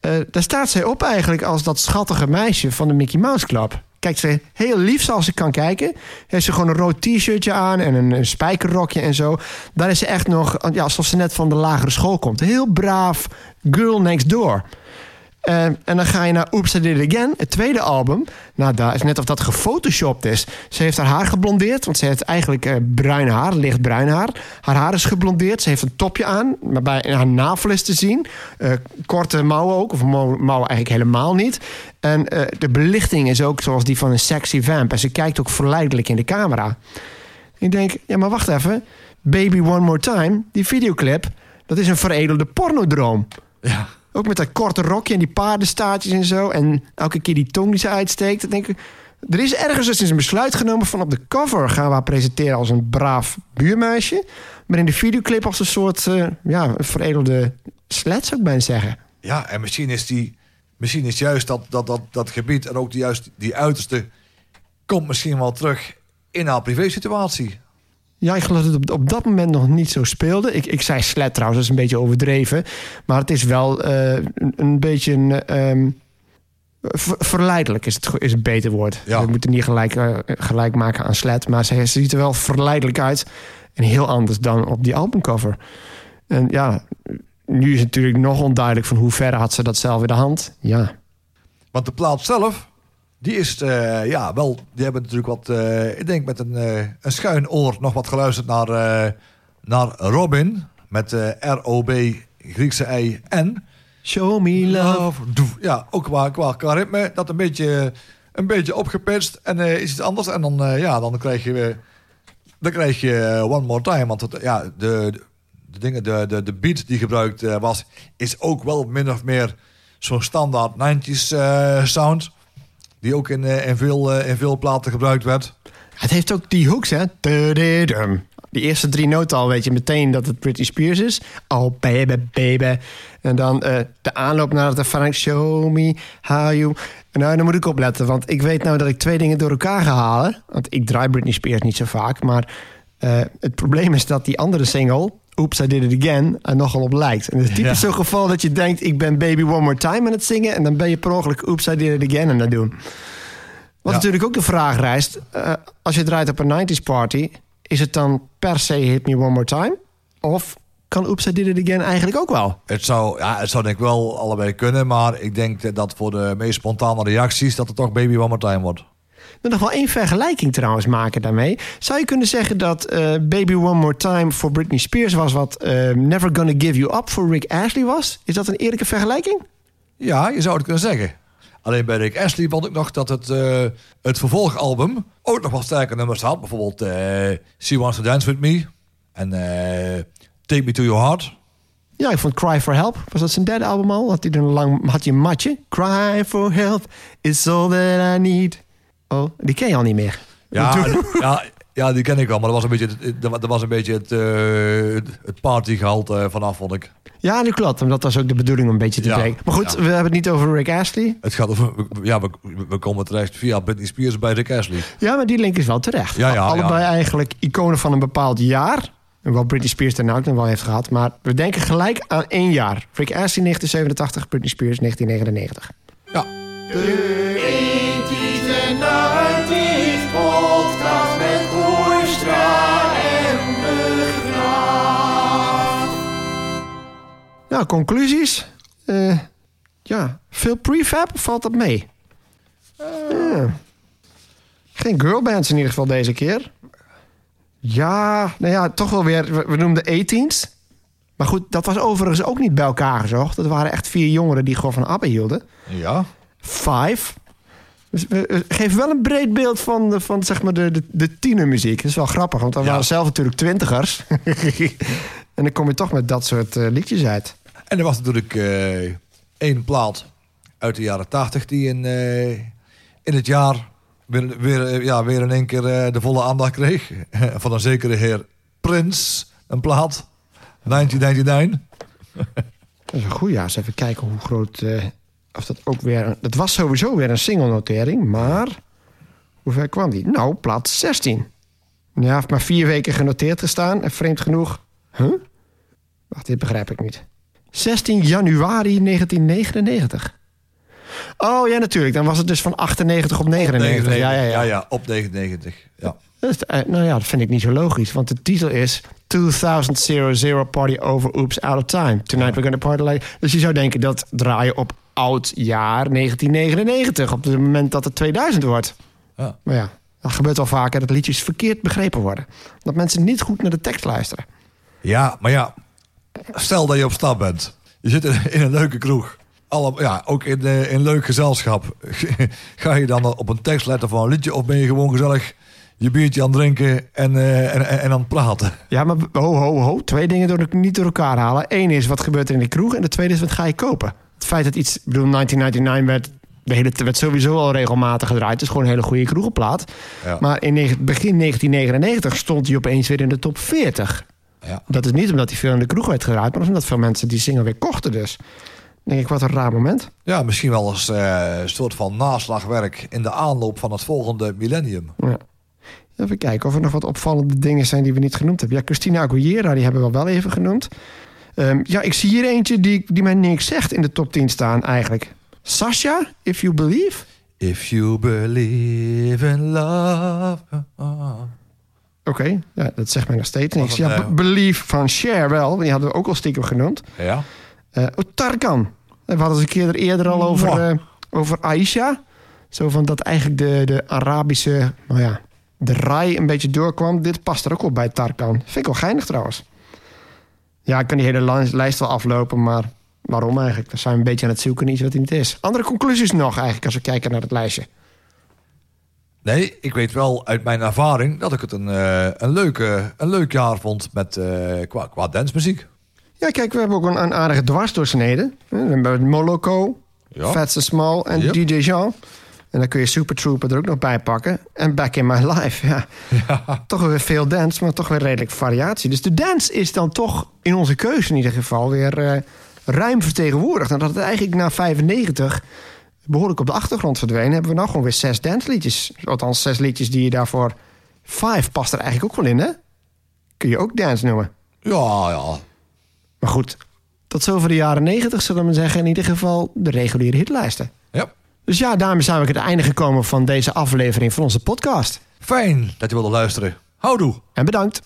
eh, daar staat zij op eigenlijk als dat schattige meisje van de Mickey Mouse Club. Kijkt ze heel lief zoals ze kan kijken. Heeft ze gewoon een rood t-shirtje aan en een, een spijkerrokje en zo. Daar is ze echt nog, ja, alsof ze net van de lagere school komt. Heel braaf, girl next door. Eh, en dan ga je naar Oops, I Did It Again, het tweede album. Nou, daar is net of dat gefotoshopt is. Ze heeft haar haar geblondeerd, want ze heeft eigenlijk eh, bruin haar, lichtbruin haar. Haar haar is geblondeerd, ze heeft een topje aan, waarbij haar navel is te zien. Eh, korte mouwen ook, of mou- mouwen eigenlijk helemaal niet. En eh, de belichting is ook zoals die van een sexy vamp. En ze kijkt ook verleidelijk in de camera. Ik denk, ja, maar wacht even. Baby One More Time, die videoclip, dat is een veredelde pornodroom. Ja. Ook met dat korte rokje en die paardenstaartjes en zo. En elke keer die tong die ze uitsteekt. Dan denk ik, er is ergens dus een besluit genomen van op de cover gaan we haar presenteren als een braaf buurmeisje. Maar in de videoclip als een soort, eh, ja, veredelde slet zou ik bijna zeggen. Ja, en misschien is, die, misschien is juist dat, dat, dat, dat gebied en ook die, juist die uiterste... komt misschien wel terug in haar privésituatie. Ja, ik geloof dat het op, dat moment nog niet zo speelde. Ik, ik zei slet trouwens, dat is een beetje overdreven. Maar het is wel eh, een, een beetje een... ehm, ver- verleidelijk is het, is het beter woord. Ja. We moeten niet gelijk, eh, gelijk maken aan slet. Maar ze, ze ziet er wel verleidelijk uit. En heel anders dan op die albumcover. En ja, nu is het natuurlijk nog onduidelijk... van hoe ver had ze dat zelf in de hand. Ja, Want de plaat zelf, die is eh, ja wel, die hebben natuurlijk wat, eh, ik denk met een, eh, een schuin oor nog wat geluisterd naar, naar Robin met R-O-B, Griekse I N. show me love. Ja, ook qua, qua, qua ritme, dat een beetje, een beetje opgepitst en is iets anders. En dan, ja, dan krijg je, dan krijg je One More Time. Want het, ja, de, de, de dingen, de, de, de beat die gebruikt was, is ook wel min of meer zo'n standaard 90s eh, sound. Die ook in, eh, in, veel, eh, in veel platen gebruikt werd. Het heeft ook die hooks, hè? Die eerste drie noten al weet je meteen dat het Britney Spears is. Oh, baby, baby. En dan eh, de aanloop naar de Frank Show Me How You... Nou, dan moet ik opletten, want ik weet nou dat ik twee dingen door elkaar ga halen. Want ik draai Britney Spears niet zo vaak. Maar het probleem is dat die andere single... Oops, I Did It Again, er nogal op lijkt. En het is typisch Ja. zo'n geval dat je denkt... ik ben Baby One More Time aan het zingen... en dan ben je per ongeluk Oops, I Did It Again aan het doen. Wat Ja. natuurlijk ook de vraag rijst... eh, als je draait op een 90s party... is het dan per se Hit Me One More Time? Of kan Oops, I Did It Again eigenlijk ook wel? Het zou, ja, het zou denk ik wel allebei kunnen. Maar ik denk dat voor de meest spontane reacties... dat het toch Baby One More Time wordt. Wil nog wel één vergelijking trouwens maken daarmee. Zou je kunnen zeggen dat eh, Baby One More Time voor Britney Spears was... wat eh, Never Gonna Give You Up voor Rick Ashley was? Is dat een eerlijke vergelijking? Ja, je zou het kunnen zeggen. Alleen bij Rick Astley vond ik nog dat het, eh, het vervolgalbum ook nog wel sterke nummers had. Bijvoorbeeld She Wants to Dance With Me. En Take Me To Your Heart. Ja, ik vond Cry for Help. Was dat zijn derde album al? Had hij een lang had hij een matje? Cry for help is all that I need. Oh, die ken je al niet meer. Ja, ja, ja, die ken ik al, maar dat was een beetje het, dat was een beetje het, eh, het partygehalte vanaf, vond ik. Ja, nu klopt. Want dat was ook de bedoeling om een beetje te Ja, breken. Maar goed, ja. we hebben het niet over Rick Astley. Het gaat over, ja, we, we komen terecht via Britney Spears bij Rick Astley. Ja, maar die link is wel terecht. Ja, Allebei eigenlijk iconen van een bepaald jaar. En Wat Britney Spears daarna ook nog wel heeft gehad. Maar we denken gelijk aan één jaar. Rick Astley 1987, Britney Spears 1999. Ja. Nou, conclusies. Eh, ja, veel prefab valt dat mee? Ja. Geen girlbands in ieder geval deze keer. Ja, nou ja, toch wel weer. We, we noemden 18's. Maar goed, dat was overigens ook niet bij elkaar gezocht. Dat waren echt vier jongeren die gewoon van ABBA hielden. Ja. Five. Dus we we geven wel een breed beeld van, de, van zeg maar de, de, de tienermuziek. Dat is wel grappig, want dan Ja. waren zelf natuurlijk twintigers. *laughs* en dan kom je toch met dat soort eh, liedjes uit. En er was natuurlijk eh, één plaat uit de jaren tachtig die in, eh, in het jaar weer, weer, eh, ja, weer in één keer eh, de volle aandacht kreeg. *laughs* Van een zekere heer Prins, een plaat. 1999. Dat is een goeie. Ja, eens even kijken hoe groot... of dat ook weer... Dat was sowieso weer een single-notering, maar... Hoe ver kwam die? Nou, plaats 16. Ja, heeft maar vier weken genoteerd gestaan. En vreemd genoeg... Huh? Wacht, dit begrijp ik niet. 16 januari 1999. Oh ja, natuurlijk. Dan was het dus van 98 op 99. Ja, ja, ja. ja, ja, op 99. Ja. Dat is, eh, nou ja, dat vind ik niet zo logisch. Want de titel is 2000 Party Over Oops Out of Time. Tonight we're gonna party like... Dus je zou denken dat draaien op oud jaar 1999. Op het moment dat het 2000 wordt. Ja. Maar ja, dat gebeurt wel vaker dat liedjes verkeerd begrepen worden. Dat mensen niet goed naar de tekst luisteren. ja, maar ja, stel dat je op stap bent. Je zit in, een leuke kroeg. Alle, ja, ook in, eh, in leuk gezelschap. *laughs* Ga je dan op een tekst letten van een liedje... of ben je gewoon gezellig je biertje aan het drinken en, eh, en, en, en aan het praten? Ja, maar ho, ho, ho. Twee dingen door, niet door elkaar halen. Eén is wat gebeurt er in de kroeg. En de tweede is wat ga je kopen. Het feit dat iets... Ik bedoel, 1999 werd, de hele, werd sowieso al regelmatig gedraaid. Het is gewoon een hele goede kroegenplaat. Ja. Maar in begin 1999 stond hij opeens weer in de top 40. Ja. Dat is niet omdat hij veel in de kroeg werd gedraaid... maar omdat veel mensen die single weer kochten dus. Denk ik, wat een raar moment. Ja, misschien wel eens eh, een soort van naslagwerk in de aanloop van het volgende millennium. Ja. Even kijken of er nog wat opvallende dingen zijn die we niet genoemd hebben. Ja, Christina Aguilera, die hebben we wel even genoemd. Ehm, ja, ik zie hier eentje die, die mij niks zegt in de top 10 staan eigenlijk. Sasha, If You Believe. If you believe in love. Oké, ja, dat zegt mij nog steeds niks. Ja, Be- Believe van Cher wel. Die hadden we ook al stiekem genoemd. Ja. Oh, Tarkan. We hadden het een keer eerder al over, eh, over Aisha. Zo van dat eigenlijk de, de Arabische, nou ja, de rai een beetje doorkwam. Dit past er ook op bij Tarkan. Vind ik wel geinig trouwens. Ja, ik kan die hele li- lijst wel aflopen, maar waarom eigenlijk? Dan zijn we een beetje aan het zoeken iets wat niet is. Andere conclusies nog eigenlijk als we kijken naar het lijstje. Nee, ik weet wel uit mijn ervaring dat ik het een, eh, een, leuke, een leuk jaar vond met, eh, qua, qua dancemuziek. Ja, kijk, we hebben ook een, een aardige dwarsdoorsnede. We hebben Moloko, Ja. Small en Yep. DJ Jean. En dan kun je Super Trooper er ook nog bij pakken. En Back in My Life, ja. Toch weer veel dance, maar toch weer redelijk variatie. Dus de dance is dan toch in onze keuze in ieder geval weer eh, ruim vertegenwoordigd. En dat het eigenlijk na 95 behoorlijk op de achtergrond verdween... hebben we nou gewoon weer zes dansliedjes. Althans, zes liedjes die je daarvoor... Five past er eigenlijk ook wel in, hè? Kun je ook dance noemen. Ja, ja. Maar goed, tot zover de jaren 90 zullen we zeggen. In ieder geval de reguliere hitlijsten. ja. Dus ja, daarmee zijn we aan het einde gekomen van deze aflevering van onze podcast. Fijn dat je wilde luisteren. Houdoe. En bedankt.